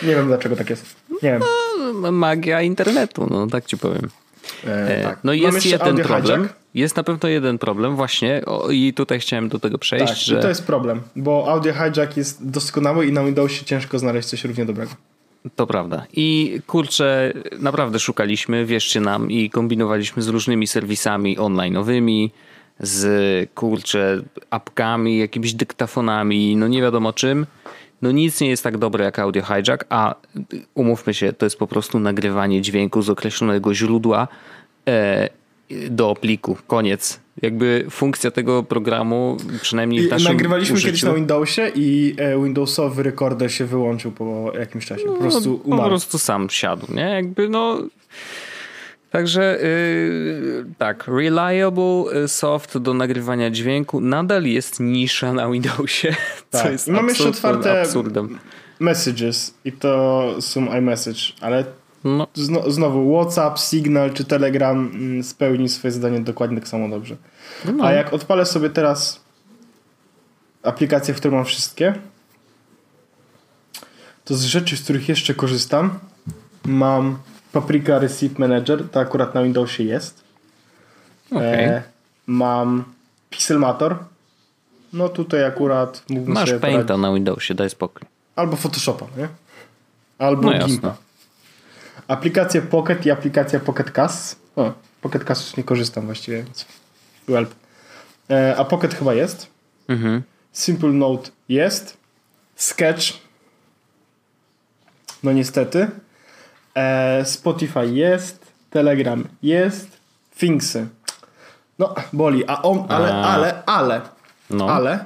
Nie wiem dlaczego tak jest. Nie wiem. No, magia internetu, no tak ci powiem. E, tak. No i Mam jest jeden problem. hijack. Jest na pewno jeden problem właśnie o, i tutaj chciałem do tego przejść, Tak, że to jest problem, bo audio hijack jest doskonały i na Windowsie ciężko znaleźć coś równie dobrego. To prawda. I kurczę, naprawdę szukaliśmy, wierzcie nam, i kombinowaliśmy z różnymi serwisami online'owymi, z kurczę, apkami, jakimiś dyktafonami, no nie wiadomo czym. No nic nie jest tak dobre jak audio hijack, a umówmy się, to jest po prostu nagrywanie dźwięku z określonego źródła e, do pliku. Koniec. Jakby funkcja tego programu, przynajmniej w naszym nagrywaliśmy użyciu, kiedyś na Windowsie i e, Windowsowy rekorder się wyłączył po jakimś czasie. Po prostu no, po umarł. prostu sam siadł, nie? Jakby no... Także yy, tak, reliable y, soft do nagrywania dźwięku nadal jest nisza na Windowsie, [LAUGHS] co Tak. jest I mam jeszcze otwarte absurdem. Messages i to są iMessage, ale No, zno, znowu WhatsApp, Signal czy Telegram mm, spełni swoje zadanie dokładnie tak samo dobrze. no. A jak odpalę sobie teraz aplikacje, w które mam wszystkie, to z rzeczy, z których jeszcze korzystam, mam Paprika Receipt Manager, to akurat na Windowsie jest. okej. E, mam Pixelmator. No tutaj akurat mógłbym Masz sobie Painta poradzić. na Windowsie, daj spokój. Albo Photoshopa, nie? Albo No. Gimpa. Aplikacja Pocket i aplikacja Pocket Cast. O, Pocket Cast już nie korzystam właściwie, więc welp. E, a Pocket chyba jest. Mhm. Simple Note jest. Sketch. No niestety. E, Spotify jest. Telegram jest. Thingsy. No, boli. A on, ale, A. ale, ale, No. ale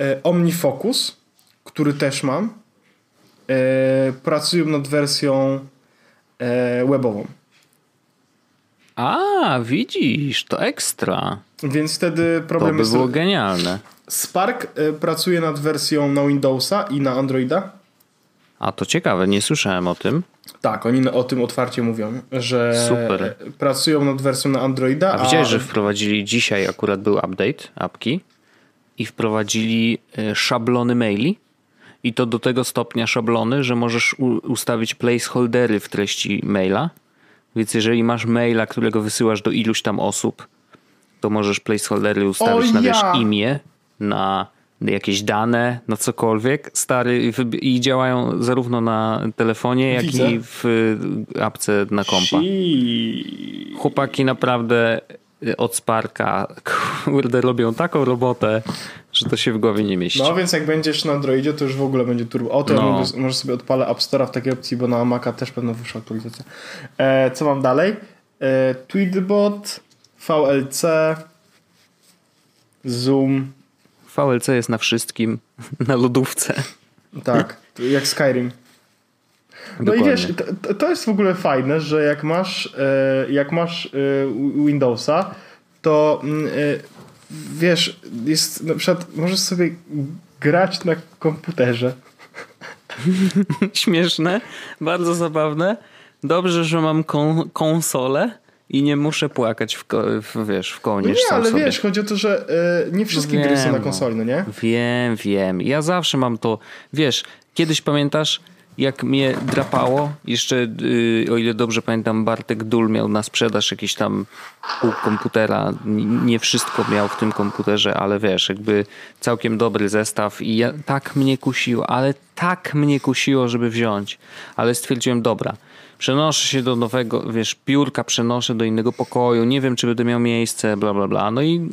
e, OmniFocus, który też mam, e, pracują nad wersją e, webową. A, widzisz, to ekstra. Więc wtedy To problem by jest... było genialne. Spark e, pracuje nad wersją na Windowsa i na Androida. A to ciekawe, nie słyszałem o tym. Tak, oni o tym otwarcie mówią, że Super. pracują nad wersją na Androida. A widziałeś, że wprowadzili dzisiaj akurat był update apki i wprowadzili e, szablony maili i to do tego stopnia szablony, że możesz ustawić placeholdery w treści maila. Więc jeżeli masz maila, którego wysyłasz do iluś tam osób, to możesz placeholdery ustawić O na wiesz, ja! imię, na jakieś dane, na cokolwiek, stary i działają zarówno na telefonie, jak Widzę. i w y, apce na kompa. Chłopaki naprawdę y, od Sparka [LAUGHS] kurde robią taką robotę, że to się w głowie nie mieści. No więc jak będziesz na Androidzie, to już w ogóle będzie turbo. O, to ja No. mogę, może sobie odpalę App Store'a w takiej opcji, bo na Maca też pewno wyszła aktualizacja. E, co mam dalej? E, Tweetbot, VLC, Zoom. VLC jest na wszystkim, [LAUGHS] na lodówce. Tak, jak Skyrim. No Dokładnie. i wiesz, to- to, to jest w ogóle fajne, że jak masz, e, jak masz e, Windowsa, to mm, e, wiesz, jest na przykład możesz sobie grać na komputerze. [LAUGHS] Śmieszne, bardzo zabawne. Dobrze, że mam kon- konsolę i nie muszę płakać w, w, wiesz, w No kołnierz nie, ale sobie. wiesz, chodzi o to, że e, nie wszystkie No gry są wiem, na no. konsoli, no nie? Wiem, wiem. Ja zawsze mam to. Wiesz, kiedyś pamiętasz, jak mnie drapało? Jeszcze, yy, o ile dobrze pamiętam, Bartek Dul miał na sprzedaż jakiś tam pół komputera. Nie wszystko miał w tym komputerze, ale wiesz, jakby całkiem dobry zestaw i ja, tak mnie kusiło, ale tak mnie kusiło, żeby wziąć. Ale stwierdziłem, dobra. Przenoszę się do nowego, wiesz, piórka przenoszę do innego pokoju, nie wiem, czy będę miał miejsce, bla, bla, bla. No i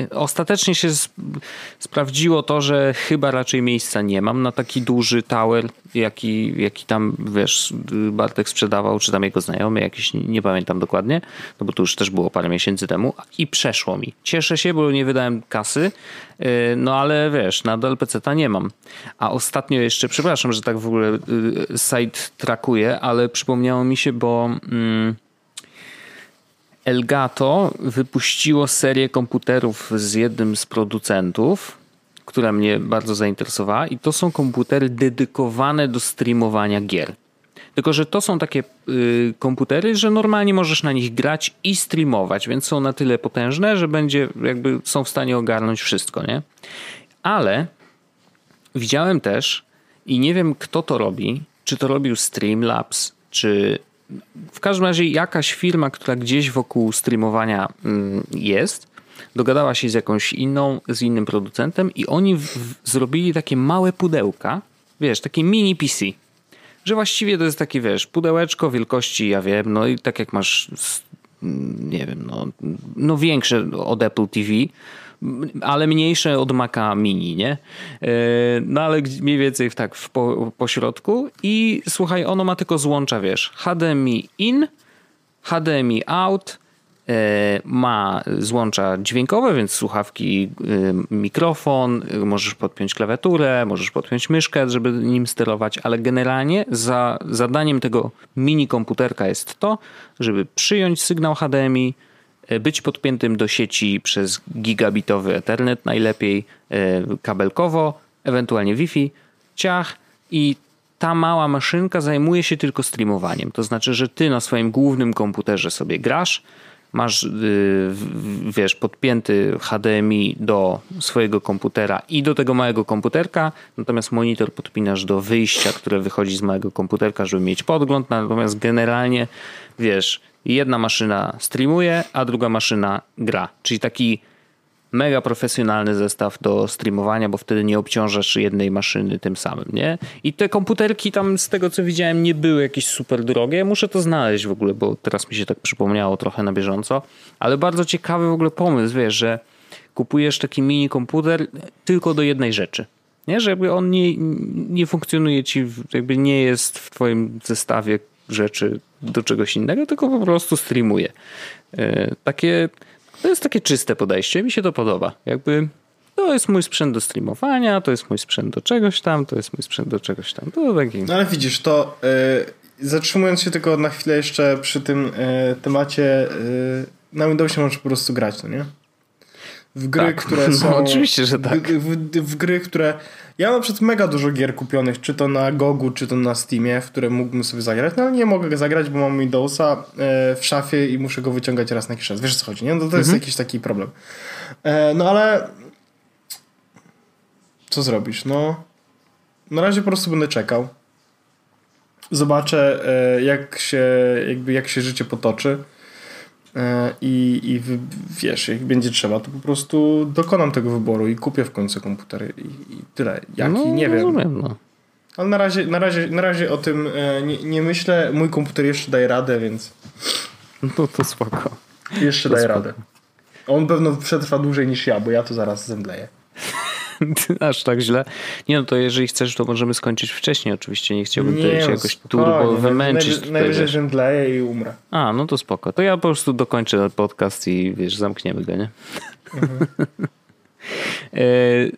y, ostatecznie się sp- sprawdziło to, że chyba raczej miejsca nie mam na taki duży tower, jaki, jaki tam, wiesz, Bartek sprzedawał, czy tam jego znajomy, jakiś, nie, pamiętam dokładnie, no bo to już też było parę miesięcy temu i przeszło mi. Cieszę się, bo nie wydałem kasy, no ale wiesz, nadal PC-ta nie mam. A ostatnio jeszcze, przepraszam, że tak w ogóle y, site trakuję, ale przypomniało mi się, bo mm, Elgato wypuściło serię komputerów z jednym z producentów, która mnie bardzo zainteresowała i to są komputery dedykowane do streamowania gier. Tylko, że to są takie y, komputery, że normalnie możesz na nich grać i streamować, więc są na tyle potężne, że będzie jakby są w stanie ogarnąć wszystko, nie? Ale widziałem też i nie wiem kto to robi, czy to robił Streamlabs, czy w każdym razie jakaś firma, która gdzieś wokół streamowania mm, jest, dogadała się z jakąś inną, z innym producentem i oni w, w, zrobili takie małe pudełka, wiesz, takie mini PC. Że właściwie to jest takie, wiesz, pudełeczko wielkości, ja wiem, no i tak jak masz, nie wiem, no, no większe od Apple TV, ale mniejsze od Maca Mini, nie? E, no ale mniej więcej tak w po, po środku i słuchaj, ono ma tylko złącza, wiesz, HDMI in, HDMI out, ma złącza dźwiękowe, więc słuchawki, e, mikrofon, możesz podpiąć klawiaturę, możesz podpiąć myszkę, żeby nim sterować, ale generalnie za zadaniem tego mini komputerka jest to, żeby przyjąć sygnał HDMI, E, być podpiętym do sieci przez gigabitowy Ethernet najlepiej, e, kabelkowo, ewentualnie Wi-Fi, ciach i ta mała maszynka zajmuje się tylko streamowaniem. To znaczy, że ty na swoim głównym komputerze sobie grasz, masz, y, wiesz, podpięty HDMI do swojego komputera i do tego małego komputerka, natomiast monitor podpinasz do wyjścia, które wychodzi z małego komputerka, żeby mieć podgląd, natomiast generalnie, wiesz, jedna maszyna streamuje, a druga maszyna gra. Czyli taki mega profesjonalny zestaw do streamowania, bo wtedy nie obciążasz jednej maszyny tym samym, nie? I te komputerki tam z tego co widziałem nie były jakieś super drogie. Muszę to znaleźć w ogóle, bo teraz mi się tak przypomniało trochę na bieżąco, ale bardzo ciekawy w ogóle pomysł, wiesz, że kupujesz taki mini komputer tylko do jednej rzeczy. Nie, że jakby on nie, nie funkcjonuje ci, jakby nie jest w twoim zestawie rzeczy do czegoś innego, tylko po prostu streamuje. E, takie, to jest takie czyste podejście, mi się to podoba. Jakby to jest mój sprzęt do streamowania, to jest mój sprzęt do czegoś tam, to jest mój sprzęt do czegoś tam. To taki... No ale widzisz, to yy, zatrzymując się tylko na chwilę jeszcze przy tym yy, temacie, yy, na Windowsie możesz po prostu grać, no nie? W gry, tak. które [LAUGHS] są... No, oczywiście, że tak. W, w, w gry, które ja mam przed mega dużo gier kupionych, czy to na Gogu, czy to na Steamie, w które mógłbym sobie zagrać, no ale nie mogę zagrać, bo mam Windowsa e, w szafie i muszę go wyciągać raz na jakiś czas. Wiesz co chodzi, nie? No to, to jest mhm. jakiś taki problem. E, no ale co zrobisz? No na razie po prostu będę czekał. Zobaczę e, jak się, jakby jak się życie potoczy. E, i, i wiesz, jak będzie trzeba, to po prostu dokonam tego wyboru i kupię w końcu komputer i, i tyle. Jaki, no, nie rozumiem, wiem. No. Ale na razie, na, razie, na razie o tym e, nie, nie myślę. Mój komputer jeszcze daje radę, więc... No to spoko. Jeszcze to daje spoko. radę. On pewno przetrwa dłużej niż ja, bo ja to zaraz zemdleję. [LAUGHS] Aż tak źle. Nie no, to jeżeli chcesz, to możemy skończyć wcześniej oczywiście. Nie chciałbym nie, cię jakoś turbo wymęczyć. Naj, najwyżej zemdleję i umrę. A, no to spoko. To ja po prostu dokończę podcast i wiesz, zamkniemy go, nie? Mhm. [LAUGHS] E,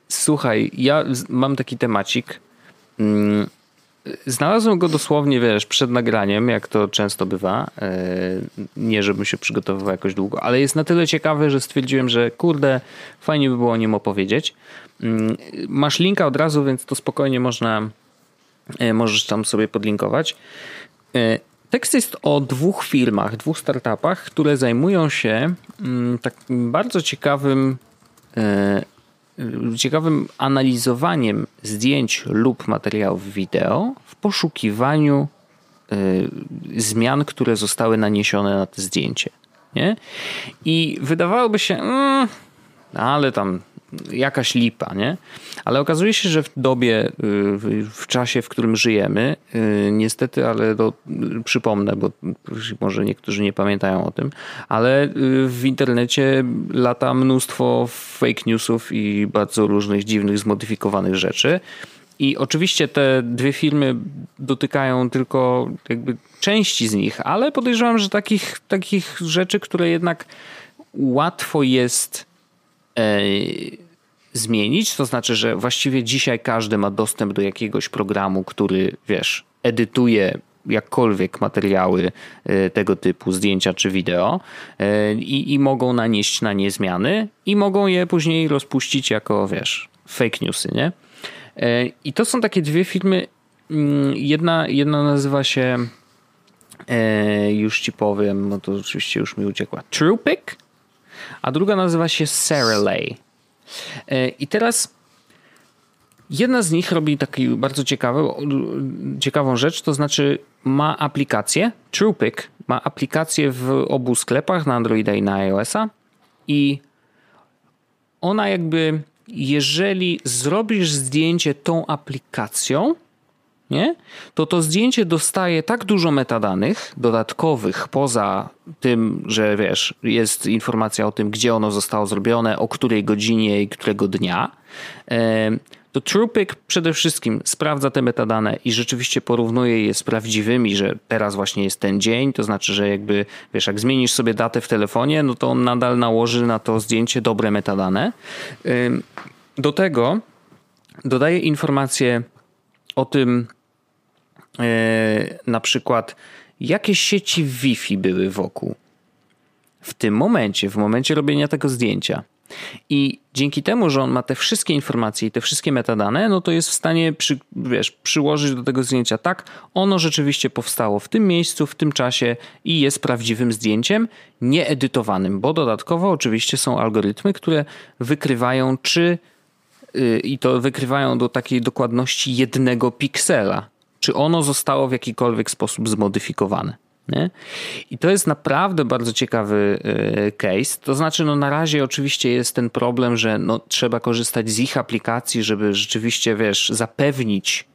słuchaj, ja mam taki temacik. Znalazłem go dosłownie, wiesz, przed nagraniem, jak to często bywa. E, nie, żebym się przygotowywał jakoś długo, ale jest na tyle ciekawy, że stwierdziłem, że kurde, fajnie by było o nim opowiedzieć. Mm, masz linka od razu, więc to spokojnie można, e, możesz tam sobie podlinkować. E, tekst jest o dwóch firmach, dwóch startupach, które zajmują się mm, takim bardzo ciekawym ciekawym analizowaniem zdjęć lub materiałów wideo w poszukiwaniu y, zmian, które zostały naniesione na to zdjęcie. Nie? I wydawałoby się, mm, ale tam jakaś lipa, nie? Ale okazuje się, że w dobie, y, w czasie, w którym żyjemy, y, niestety, ale to przypomnę, bo może niektórzy nie pamiętają o tym, ale y, w internecie lata mnóstwo fake newsów i bardzo różnych dziwnych, zmodyfikowanych rzeczy. I oczywiście te dwie firmy dotykają tylko jakby części z nich, ale podejrzewam, że takich, takich rzeczy, które jednak łatwo jest E, zmienić. To znaczy, że właściwie dzisiaj każdy ma dostęp do jakiegoś programu, który, wiesz, edytuje jakkolwiek materiały e, tego typu, zdjęcia czy wideo e, i, i mogą nanieść na nie zmiany i mogą je później rozpuścić jako, wiesz, fake newsy, nie? I to są takie dwie filmy. Mm, jedna, jedna nazywa się już ci powiem, no to oczywiście już mi uciekła. Trupic, a druga nazywa się Sarah Lay. I teraz Jedna z nich robi taką bardzo ciekawą, ciekawą rzecz, to znaczy ma aplikację, TruePic ma aplikację w obu sklepach na Androida i na iOS-a i ona jakby, jeżeli zrobisz zdjęcie tą aplikacją, nie? to to zdjęcie dostaje tak dużo metadanych dodatkowych poza tym, że wiesz, jest informacja o tym, gdzie ono zostało zrobione, o której godzinie i którego dnia to TruePic przede wszystkim sprawdza te metadane i rzeczywiście porównuje je z prawdziwymi, że teraz właśnie jest ten dzień, to znaczy, że jakby, wiesz, jak zmienisz sobie datę w telefonie, no to on nadal nałoży na to zdjęcie dobre metadane. Do tego dodaje informacje o tym, na przykład, jakie sieci Wi-Fi były wokół. W tym momencie, w momencie robienia tego zdjęcia. I dzięki temu, że on ma te wszystkie informacje i te wszystkie metadane, no to jest w stanie przy, wiesz, przyłożyć do tego zdjęcia tak, ono rzeczywiście powstało w tym miejscu, w tym czasie i jest prawdziwym zdjęciem, nieedytowanym, bo dodatkowo oczywiście są algorytmy, które wykrywają, czy yy, i to wykrywają do takiej dokładności jednego piksela, czy ono zostało w jakikolwiek sposób zmodyfikowane. Nie? I to jest naprawdę bardzo ciekawy e, case. To znaczy, no na razie oczywiście jest ten problem, że no, trzeba korzystać z ich aplikacji, żeby rzeczywiście, wiesz, zapewnić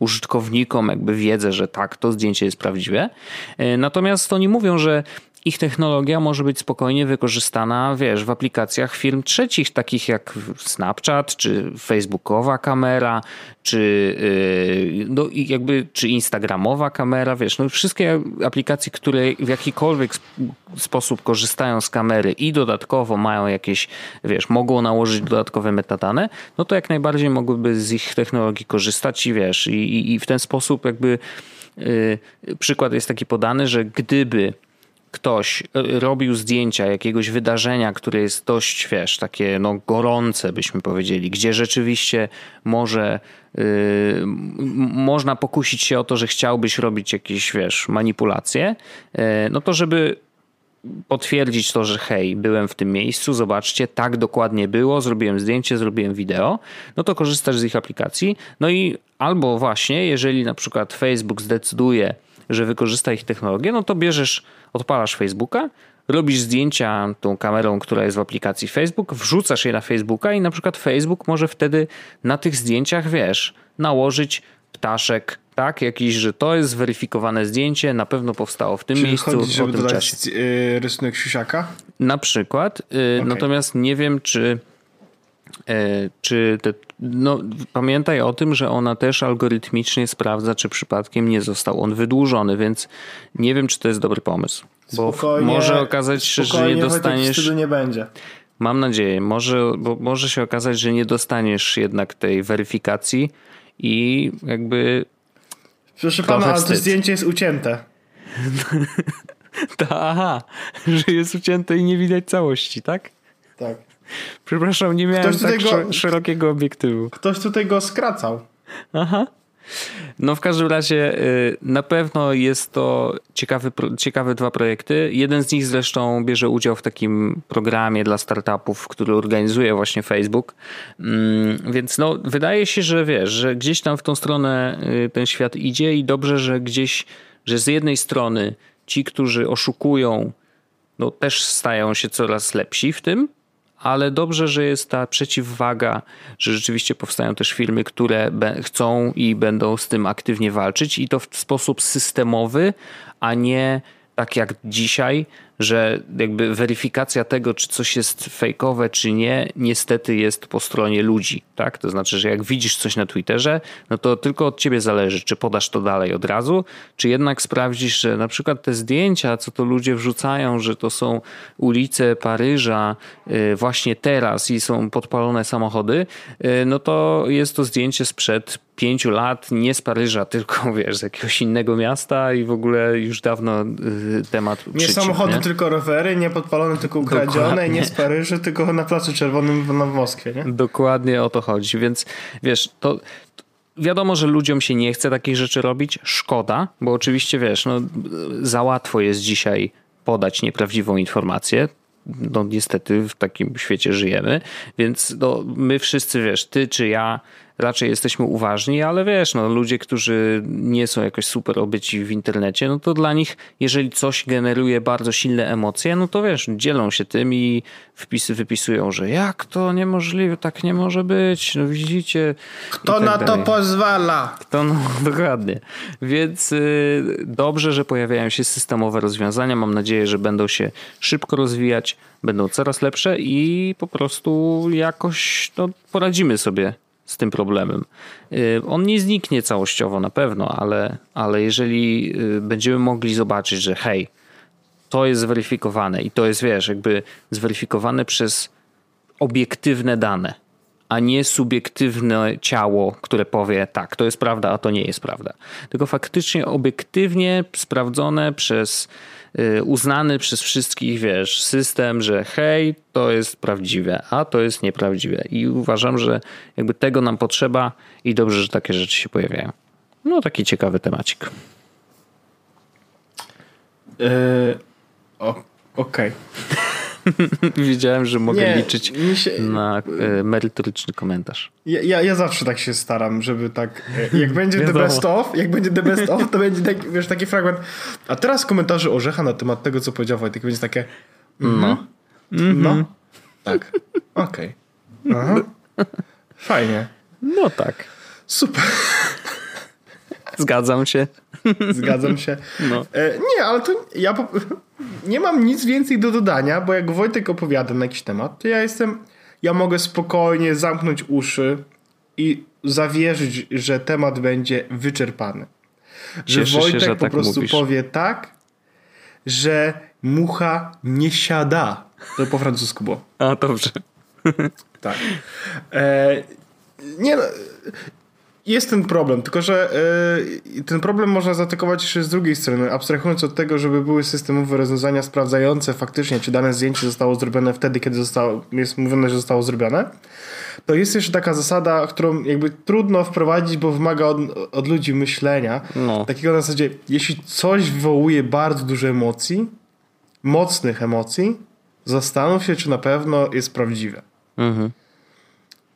użytkownikom jakby wiedzę, że tak, to zdjęcie jest prawdziwe. E, natomiast oni mówią, że ich technologia może być spokojnie wykorzystana, wiesz, w aplikacjach firm trzecich, takich jak Snapchat, czy Facebookowa kamera, czy yy, no, jakby, czy Instagramowa kamera, wiesz, no wszystkie aplikacje, które w jakikolwiek sposób korzystają z kamery i dodatkowo mają jakieś, wiesz, mogą nałożyć dodatkowe metadane, no to jak najbardziej mogłyby z ich technologii korzystać i wiesz, i, i, i w ten sposób jakby yy, przykład jest taki podany, że gdyby ktoś e, robił zdjęcia jakiegoś wydarzenia, które jest dość, wiesz, takie no, gorące, byśmy powiedzieli, gdzie rzeczywiście może yy, można pokusić się o to, że chciałbyś robić jakieś, wiesz, manipulacje, yy, no to żeby potwierdzić to, że hej, byłem w tym miejscu, zobaczcie, tak dokładnie było, zrobiłem zdjęcie, zrobiłem wideo, no to korzystasz z ich aplikacji. No i albo właśnie, jeżeli na przykład Facebook zdecyduje, że wykorzysta ich technologię, no to bierzesz odpalasz Facebooka, robisz zdjęcia tą kamerą, która jest w aplikacji Facebook, wrzucasz je na Facebooka i na przykład Facebook może wtedy na tych zdjęciach, wiesz, nałożyć ptaszek, tak? Jakiś, że to jest zweryfikowane zdjęcie, na pewno powstało w tym Czyli miejscu, chodzi, żeby w tym dodać czasie. Y, rysunek siusiaka? Na przykład. Y, okay. Natomiast nie wiem, czy czy te, no, pamiętaj o tym, że ona też algorytmicznie sprawdza, czy przypadkiem nie został on wydłużony, więc nie wiem, czy to jest dobry pomysł. Bo może okazać się, że nie dostaniesz. nie będzie. Mam nadzieję, może, bo może się okazać, że nie dostaniesz jednak tej weryfikacji i jakby. Proszę pana, ale to zdjęcie jest ucięte. [LAUGHS] Aha, że jest ucięte i nie widać całości, tak? Tak. Przepraszam, nie miałem tak go, szerokiego obiektywu. Ktoś tutaj go skracał. Aha. No w każdym razie y, na pewno jest to ciekawy, ciekawe dwa projekty. Jeden z nich zresztą bierze udział w takim programie dla startupów, który organizuje właśnie Facebook. Mm, więc no wydaje się, że wiesz, że gdzieś tam w tą stronę y, ten świat idzie i dobrze, że gdzieś, że z jednej strony ci, którzy oszukują, no też stają się coraz lepsi w tym, ale dobrze, że jest ta przeciwwaga, że rzeczywiście powstają też firmy, które chcą i będą z tym aktywnie walczyć i to w sposób systemowy, a nie tak jak dzisiaj, że jakby weryfikacja tego, czy coś jest fejkowe, czy nie, niestety jest po stronie ludzi, tak? To znaczy, że jak widzisz coś na Twitterze, no to tylko od ciebie zależy, czy podasz to dalej od razu, czy jednak sprawdzisz, że na przykład te zdjęcia, co to ludzie wrzucają, że to są ulice Paryża y, właśnie teraz i są podpalone samochody, y, no to jest to zdjęcie sprzed pięciu lat, nie z Paryża, [LAUGHS] tylko wiesz, z jakiegoś innego miasta i w ogóle już dawno y, temat Nie samochody, tylko rowery, nie podpalone, tylko ukradzione Dokładnie. i nie z Paryża, tylko na Placu Czerwonym w Moskwie, nie? Dokładnie o to chodzi, więc wiesz, to wiadomo, że ludziom się nie chce takich rzeczy robić, szkoda, bo oczywiście wiesz, no, za łatwo jest dzisiaj podać nieprawdziwą informację. No niestety w takim świecie żyjemy, więc no, my wszyscy, wiesz, ty czy ja, raczej jesteśmy uważni, ale wiesz, no, ludzie, którzy nie są jakoś super obyci w internecie, no to dla nich, jeżeli coś generuje bardzo silne emocje, no to wiesz, dzielą się tym i wpisy wypisują, że jak to niemożliwe, tak nie może być, no widzicie. Kto tak na dalej. to pozwala? Kto, no [LAUGHS] dokładnie. Więc y, dobrze, że pojawiają się systemowe rozwiązania. Mam nadzieję, że będą się szybko rozwijać, będą coraz lepsze i po prostu jakoś no, poradzimy sobie z tym problemem. Y, on nie zniknie całościowo na pewno, ale, ale jeżeli y, będziemy mogli zobaczyć, że hej, to jest zweryfikowane i to jest, wiesz, jakby zweryfikowane przez obiektywne dane, a nie subiektywne ciało, które powie tak, to jest prawda, a to nie jest prawda. Tylko faktycznie obiektywnie sprawdzone przez uznany przez wszystkich, wiesz, system, że hej, to jest prawdziwe, a to jest nieprawdziwe. I uważam, że jakby tego nam potrzeba i dobrze, że takie rzeczy się pojawiają. No, taki ciekawy temacik. Yy, Okej. Okay. [LAUGHS] Wiedziałem, że mogę nie, liczyć się... na e, merytoryczny komentarz. Ja, ja, ja, zawsze tak się staram, żeby tak. E, jak będzie the best of, jak będzie the best of, to będzie taki, wiesz, taki fragment. A teraz komentarze Orzecha na temat tego, co powiedział Wojtek, będzie takie. Mm, no. Mm -hmm. No. Tak. Okej. Okay. Fajnie. No tak. Super. Zgadzam się. [LAUGHS] Zgadzam się. No. E, nie, ale to ja po, [LAUGHS] nie mam nic więcej do dodania, bo jak Wojtek opowiada na jakiś temat, to ja jestem, ja mogę spokojnie zamknąć uszy i zawierzyć, że temat będzie wyczerpany. Że Cieszę Wojtek się, że po tak prostu mówisz. powie tak, że mucha nie siada. To po francusku było. A, dobrze. Tak. E, nie no, jest ten problem, tylko że yy, ten problem można zaatakować jeszcze z drugiej strony, abstrahując od tego, żeby były systemowe rozwiązania sprawdzające faktycznie, czy dane zdjęcie zostało zrobione wtedy, kiedy zostało, jest mówione, że zostało zrobione. To jest jeszcze taka zasada, którą jakby trudno wprowadzić, bo wymaga od, od ludzi myślenia. No. Takiego na zasadzie, jeśli coś wywołuje bardzo dużo emocji, mocnych emocji, zastanów się, czy na pewno jest prawdziwe. Mhm.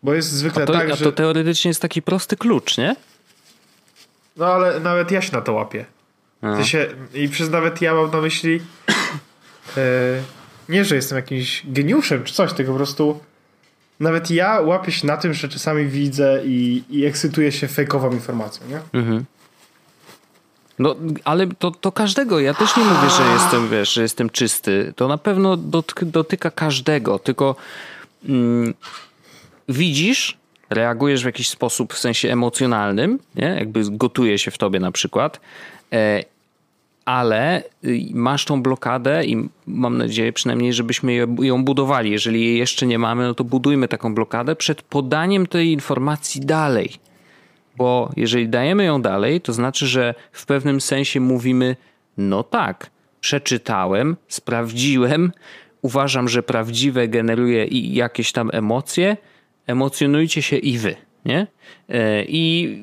Bo jest zwykle a to, tak, a że... to teoretycznie jest taki prosty klucz, nie? No ale nawet ja się na to łapię. W się, I przez nawet ja mam na myśli [CLEARS THROAT] e, nie, że jestem jakimś geniuszem czy coś, tylko po prostu nawet ja łapię się na tym, że czasami widzę i, i ekscytuję się fejkową informacją, nie? Mhm. No, ale to, to każdego. Ja też nie mówię, że jestem, wiesz, że jestem czysty. To na pewno dotyka każdego, tylko mm, widzisz, reagujesz w jakiś sposób w sensie emocjonalnym, nie? jakby gotuje się w tobie na przykład, e, ale y, masz tą blokadę i mam nadzieję przynajmniej, żebyśmy ją budowali. Jeżeli jej jeszcze nie mamy, no to budujmy taką blokadę przed podaniem tej informacji dalej. Bo jeżeli dajemy ją dalej, to znaczy, że w pewnym sensie mówimy: No tak, przeczytałem, sprawdziłem, uważam, że prawdziwe generuje jakieś tam emocje, emocjonujcie się i wy, nie? E, I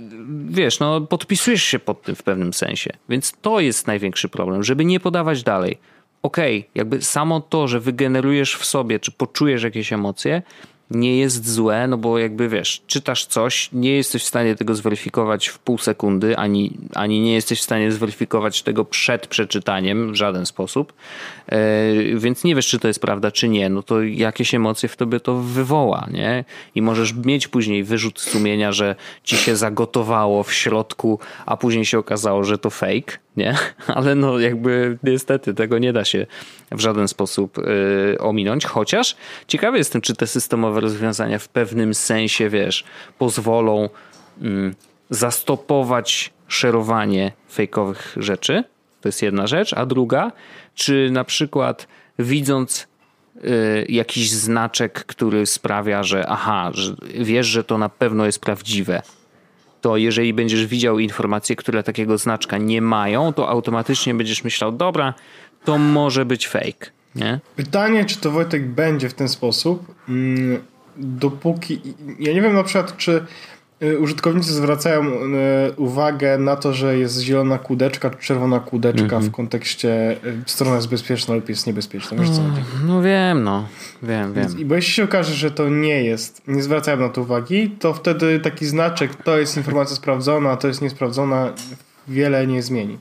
wiesz, no podpisujesz się pod tym w pewnym sensie. Więc to jest największy problem, żeby nie podawać dalej. Okej, okay, jakby samo to, że wygenerujesz w sobie, czy poczujesz jakieś emocje, nie jest złe, no bo jakby wiesz, czytasz coś, nie jesteś w stanie tego zweryfikować w pół sekundy, ani, ani nie jesteś w stanie zweryfikować tego przed przeczytaniem w żaden sposób, e, więc nie wiesz, czy to jest prawda, czy nie, no to jakieś emocje w tobie to wywoła, nie? I możesz mieć później wyrzut sumienia, że ci się zagotowało w środku, a później się okazało, że to fake, nie? [LAUGHS] Ale no jakby niestety tego nie da się w żaden sposób yy, ominąć, chociaż ciekawy jestem, czy te systemowe rozwiązania w pewnym sensie, wiesz, pozwolą yy, zastopować szerowanie fejkowych rzeczy. To jest jedna rzecz, a druga, czy na przykład widząc y, jakiś znaczek, który sprawia, że aha, wiesz, że to na pewno jest prawdziwe, to jeżeli będziesz widział informacje, które takiego znaczka nie mają, to automatycznie będziesz myślał, dobra, to może być fake, nie? Pytanie, czy to Wojtek będzie w ten sposób, mm, dopóki... Ja nie wiem na przykład, czy użytkownicy zwracają y, uwagę na to, że jest zielona kłódeczka czy czerwona kłódeczka Mhm. w kontekście y, strona jest bezpieczna lub jest niebezpieczna. Wiesz co chodzi? No wiem, no. Wiem, wiem. I bo jeśli się okaże, że to nie jest, nie zwracają na to uwagi, to wtedy taki znaczek, to jest informacja sprawdzona, a to jest niesprawdzona, wiele nie zmieni.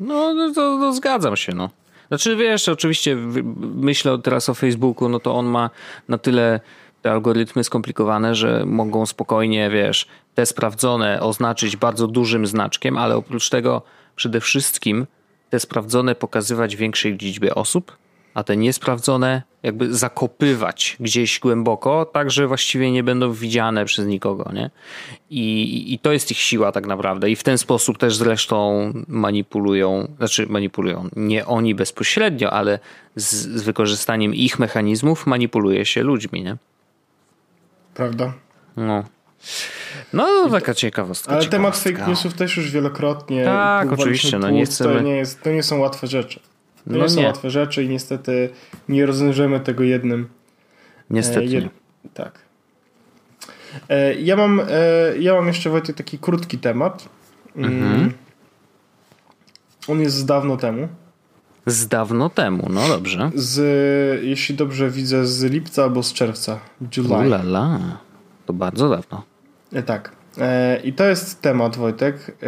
No, no to, to zgadzam się, no. Znaczy, wiesz, oczywiście myślę teraz o Facebooku, no to on ma na tyle te algorytmy skomplikowane, że mogą spokojnie, wiesz, te sprawdzone oznaczyć bardzo dużym znaczkiem, ale oprócz tego przede wszystkim te sprawdzone pokazywać większej liczbie osób, a te niesprawdzone jakby zakopywać gdzieś głęboko, tak że właściwie nie będą widziane przez nikogo, nie? I, I to jest ich siła tak naprawdę. I w ten sposób też zresztą manipulują, znaczy manipulują, nie oni bezpośrednio, ale z, z wykorzystaniem ich mechanizmów manipuluje się ludźmi, nie? Prawda? No. No, taka ciekawostka. Ale temat fake newsów też już wielokrotnie. Tak, oczywiście, no nie chcemy- To nie, jest, to nie są łatwe rzeczy. To No nie są nie. łatwe rzeczy i niestety nie rozwiążemy tego jednym. Niestety. E, jed... Tak. E, ja, mam, e, ja mam jeszcze Wojtek taki krótki temat. Mm. Mhm. On jest z dawno temu. Z dawno temu, no dobrze. Z, jeśli dobrze widzę, z lipca albo z czerwca. July. Ulala. To bardzo dawno. E, Tak. E, I to jest temat, Wojtek, e,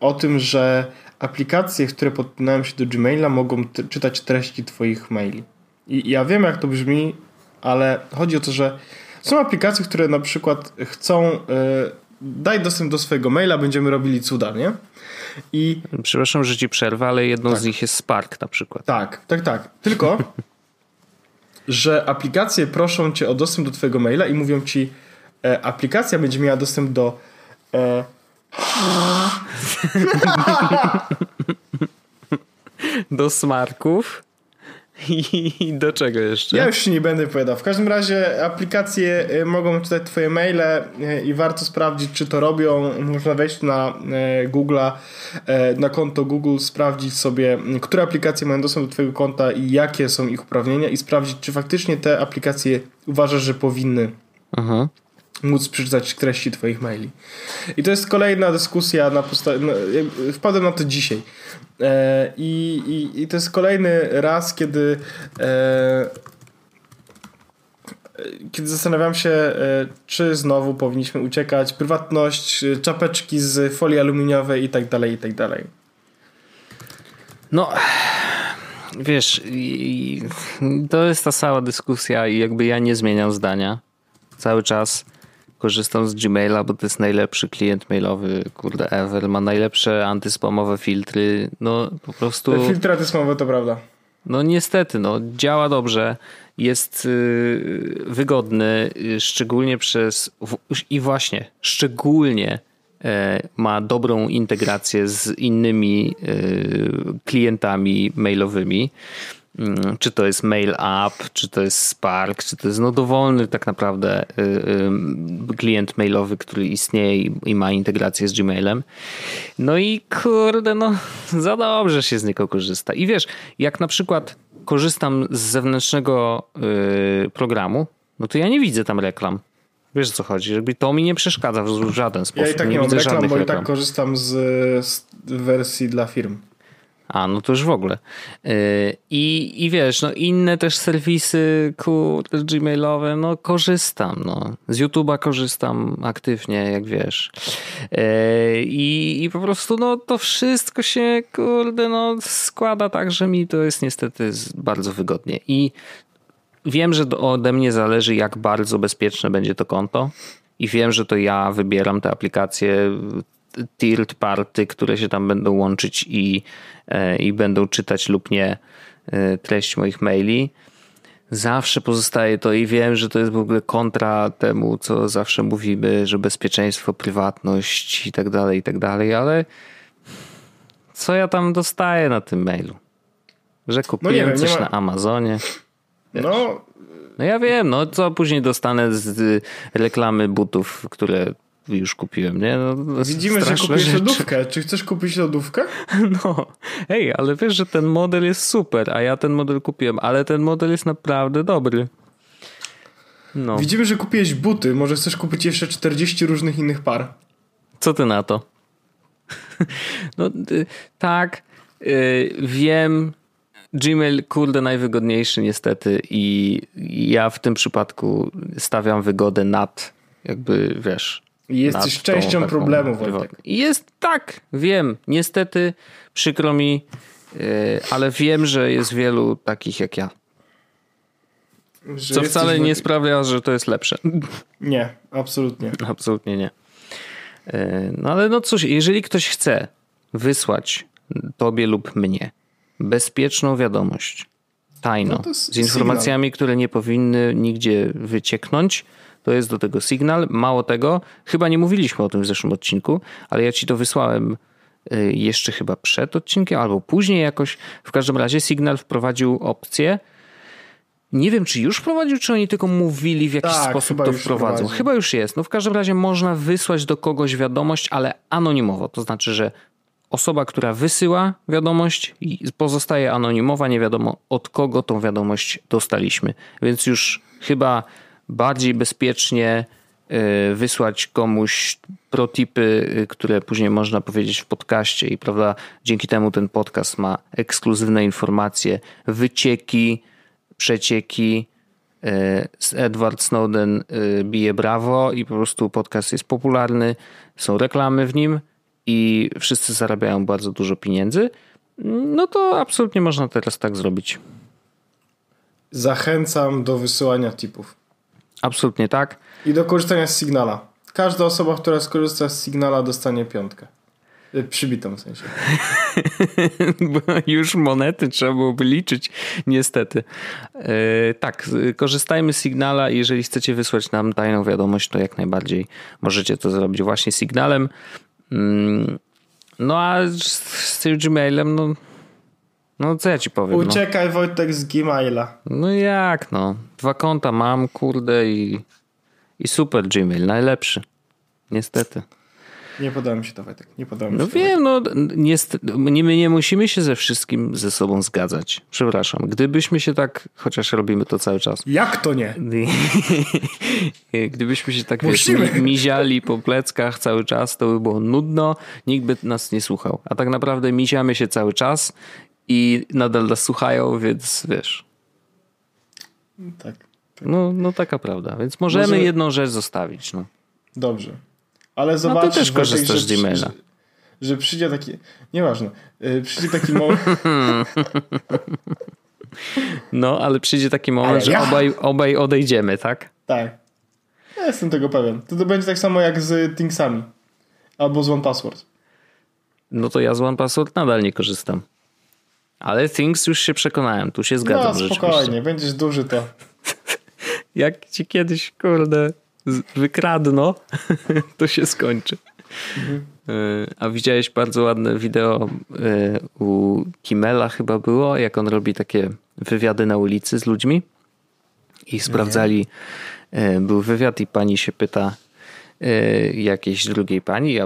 o tym, że aplikacje, które podpinają się do Gmaila, mogą czytać treści Twoich maili. I ja wiem, jak to brzmi, ale chodzi o to, że są aplikacje, które na przykład chcą daj dostęp do swojego maila, będziemy robili cuda, nie? I Przepraszam, że ci przerwę, ale jedną Tak. z nich jest Spark na przykład. tak, tak, tak. Tylko, [LAUGHS] że aplikacje proszą cię o dostęp do twojego maila i mówią ci, e, aplikacja będzie miała dostęp do e, [LAUGHS] Do smarków i do czego jeszcze? Ja już nie będę opowiadał. W każdym razie aplikacje y, mogą czytać twoje maile y, i warto sprawdzić, czy to robią. Można wejść na y, Google'a, na konto Google, sprawdzić sobie, które aplikacje mają dostęp do twojego konta i jakie są ich uprawnienia i sprawdzić, czy faktycznie te aplikacje uważasz, że powinny Mhm. Móc przeczytać treści twoich maili. I to jest kolejna dyskusja na podstawie... No, wpadłem na to dzisiaj. E, i, i, to jest kolejny raz, kiedy e, kiedy zastanawiam się, e, czy znowu powinniśmy uciekać, prywatność, e, czapeczki z folii aluminiowej i tak dalej, i tak dalej. No, wiesz, to jest ta cała dyskusja i jakby ja nie zmieniam zdania. Cały czas korzystam z Gmaila, bo to jest najlepszy klient mailowy, kurde, ever. Ma najlepsze antyspamowe filtry. No, po prostu... Te filtry antyspamowe to prawda. No niestety, no, działa dobrze, jest y, wygodny, y, szczególnie przez. w- I właśnie, szczególnie e, ma dobrą integrację z innymi y, klientami mailowymi. Mm, Czy to jest Mail App, czy to jest Spark, czy to jest no dowolny tak naprawdę y, y, klient mailowy, który istnieje i- i ma integrację z Gmailem. No i kurde, no [LAUGHS] za dobrze się z niego korzysta. I wiesz, jak na przykład korzystam z zewnętrznego y, programu, no to ja nie widzę tam reklam. Wiesz o co chodzi? Jakby to mi nie przeszkadza w żaden sposób. Ja i tak nie, nie mam widzę reklam, bo i reklam. tak korzystam z, z wersji dla firm. A, no to już w ogóle. Yy, I, I wiesz, no inne też serwisy kurde, gmailowe, no korzystam, no. Z YouTube'a korzystam aktywnie, jak wiesz. Yy, I, I po prostu, no to wszystko się, kurde, no składa tak, że mi to jest niestety bardzo wygodnie. I wiem, że ode mnie zależy, jak bardzo bezpieczne będzie to konto. I wiem, że to ja wybieram te aplikacje third party, które się tam będą łączyć i, i będą czytać lub nie e, treść moich maili. Zawsze pozostaje to i wiem, że to jest w ogóle kontra temu, co zawsze mówimy, że bezpieczeństwo, prywatność i tak dalej, i tak dalej, ale co ja tam dostaję na tym mailu? Że kupiłem wiem, nie coś ma- na Amazonie. No, No ja wiem, no co później dostanę z reklamy butów, które już kupiłem, nie? No, Widzimy, że kupiłeś rzeczy. lodówkę. Czy chcesz kupić lodówkę? [LAUGHS] No, hej, ale wiesz, że ten model jest super, a ja ten model kupiłem, ale ten model jest naprawdę dobry. No. Widzimy, że kupiłeś buty. Może chcesz kupić jeszcze 40 różnych innych par. Co ty na to? [LAUGHS] no, y, tak, y, wiem, Gmail, kurde, najwygodniejszy niestety i ja w tym przypadku stawiam wygodę nad, jakby, wiesz... Jesteś częścią problemu, Wojtek. Jest, tak, wiem, niestety, przykro mi, yy, ale wiem, że jest wielu takich jak ja. Że Co wcale nie sprawia, że to jest lepsze. [LAUGHS] Nie, absolutnie. [LAUGHS] Absolutnie nie. Yy, no ale no cóż, jeżeli ktoś chce wysłać tobie lub mnie bezpieczną wiadomość, tajno, no z informacjami, sygnał. które nie powinny nigdzie wycieknąć. To jest do tego sygnał. Mało tego, chyba nie mówiliśmy o tym w zeszłym odcinku, ale ja ci to wysłałem y, jeszcze chyba przed odcinkiem albo później jakoś. W każdym razie Signal wprowadził opcję. Nie wiem, czy już wprowadził, czy oni tylko mówili w jakiś tak, sposób to wprowadzą. Chyba już jest. No w każdym razie można wysłać do kogoś wiadomość, ale anonimowo. To znaczy, że osoba, która wysyła wiadomość pozostaje anonimowa, nie wiadomo od kogo tą wiadomość dostaliśmy. Więc już chyba bardziej bezpiecznie y, wysłać komuś protipy, y, które później można powiedzieć w podcaście i prawda, dzięki temu ten podcast ma ekskluzywne informacje, wycieki, przecieki. Y, Edward Snowden bije brawo i po prostu podcast jest popularny, są reklamy w nim i wszyscy zarabiają bardzo dużo pieniędzy, no to absolutnie można teraz tak zrobić. Zachęcam do wysyłania tipów. Absolutnie tak. I do korzystania z Signala. Każda osoba, która skorzysta z Signala dostanie piątkę. Y, przybitą w sensie. [LAUGHS] Bo już monety trzeba byłoby liczyć, niestety. Yy, tak, korzystajmy z Signala. Jeżeli chcecie wysłać nam tajną wiadomość, to jak najbardziej możecie to zrobić właśnie Signalem. Mm, no a z tym Gmailem, no, no co ja ci powiem? No. Uciekaj no. Wojtek z Gmaila. No jak no? Dwa konta mam, kurde i, i super Gmail, najlepszy. Niestety. Nie podoba mi się to, Wojtek. Nie podoba mi się no wiem, no nie, my nie musimy się ze wszystkim ze sobą zgadzać. Przepraszam. Gdybyśmy się tak, chociaż robimy to cały czas. Jak to nie? [LAUGHS] Gdybyśmy się tak wiesz, miziali po pleckach cały czas, to by było nudno, nikt by nas nie słuchał. A tak naprawdę miziamy się cały czas i nadal nas słuchają, więc wiesz. Tak. tak. No, no taka prawda. Więc możemy Może... jedną rzecz zostawić. No. Dobrze. Ale zobacz, no ty też korzystasz z Gmaila. Że, że przyjdzie taki, nieważne, yy, przyjdzie taki moment. [LAUGHS] no, ale przyjdzie taki moment, że obaj, obaj odejdziemy, tak? Tak. Ja jestem tego pewien. To, to będzie tak samo jak z Thingsami. Albo z OnePassword. No to ja z OnePassword nadal nie korzystam. Ale Things już się przekonałem, tu się zgadzam. No spokojnie, będziesz duży to. [LAUGHS] jak ci kiedyś, kurde, wykradno, [LAUGHS] to się skończy. Mhm. E, a widziałeś bardzo ładne wideo e, u Kimela chyba było, jak on robi takie wywiady na ulicy z ludźmi i sprawdzali, Nie. był wywiad i pani się pyta, jakiejś drugiej pani.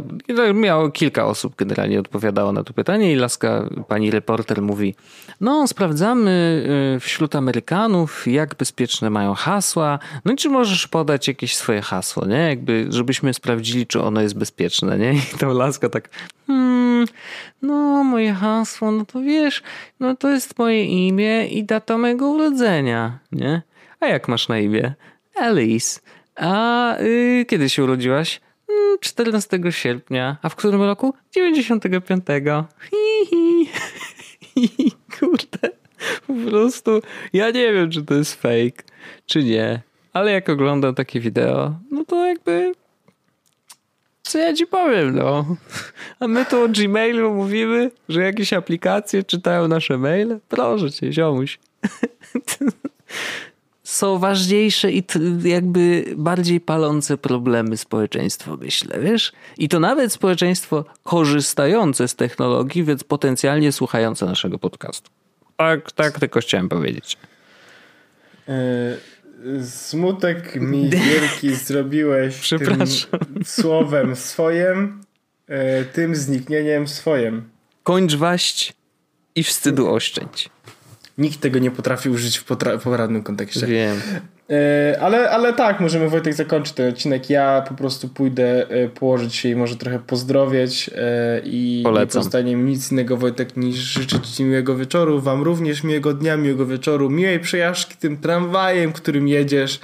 Miało kilka osób generalnie odpowiadało na to pytanie i laska, pani reporter mówi, no sprawdzamy y, wśród Amerykanów, jak bezpieczne mają hasła, no i czy możesz podać jakieś swoje hasło, nie? Jakby, żebyśmy sprawdzili, czy ono jest bezpieczne, nie? I ta laska tak, hmm, no moje hasło, no to wiesz, no to jest moje imię i data mojego urodzenia, nie? A jak masz na imię? Alice. A yy, kiedy się urodziłaś? 14 mm, sierpnia. A w którym roku? 95. Hi, hi. hi, [LAUGHS] kurde. Po prostu ja nie wiem, czy to jest fake, czy nie. Ale jak oglądam takie wideo, no to jakby co ja ci powiem, no. A my tu o Gmailu mówimy, że jakieś aplikacje czytają nasze maile? Proszę cię, ziomuś [LAUGHS] są ważniejsze i jakby bardziej palące problemy społeczeństwo, myślę, wiesz? I to nawet społeczeństwo korzystające z technologii, więc potencjalnie słuchające naszego podcastu. Tak, tak tylko chciałem powiedzieć. Yy, Smutek mi [LAUGHS] wielki zrobiłeś Przepraszam. tym słowem swoim, e, tym zniknieniem swoim. Kończ waść i wstydu oszczędź. Nikt tego nie potrafi użyć w poradnym kontekście. Wiem. E, ale, ale tak, możemy Wojtek zakończyć ten odcinek. Ja po prostu pójdę e, położyć się i może trochę pozdrowieć e, i Polecam. nie pozostanie mi nic innego Wojtek niż życzyć Ci miłego wieczoru, Wam również miłego dnia, miłego wieczoru, miłej przejażdżki tym tramwajem, którym jedziesz.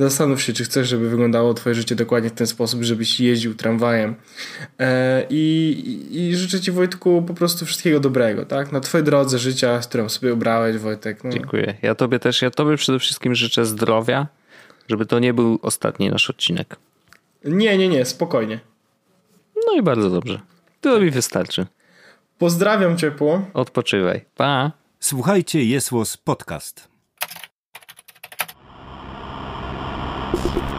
Zastanów się, czy chcesz, żeby wyglądało Twoje życie dokładnie w ten sposób, żebyś jeździł tramwajem. E, i, i, życzę Ci, Wojtku, po prostu wszystkiego dobrego, tak? Na Twojej drodze życia, z którą sobie obrałeś, Wojtek. No. Dziękuję. Ja tobie też, ja tobie przede wszystkim życzę zdrowia, żeby to nie był ostatni nasz odcinek. Nie, nie, nie, spokojnie. No i bardzo dobrze. To mi wystarczy. Pozdrawiam ciepło. Odpoczywaj. Pa! Słuchajcie, jest Podcast. Yes!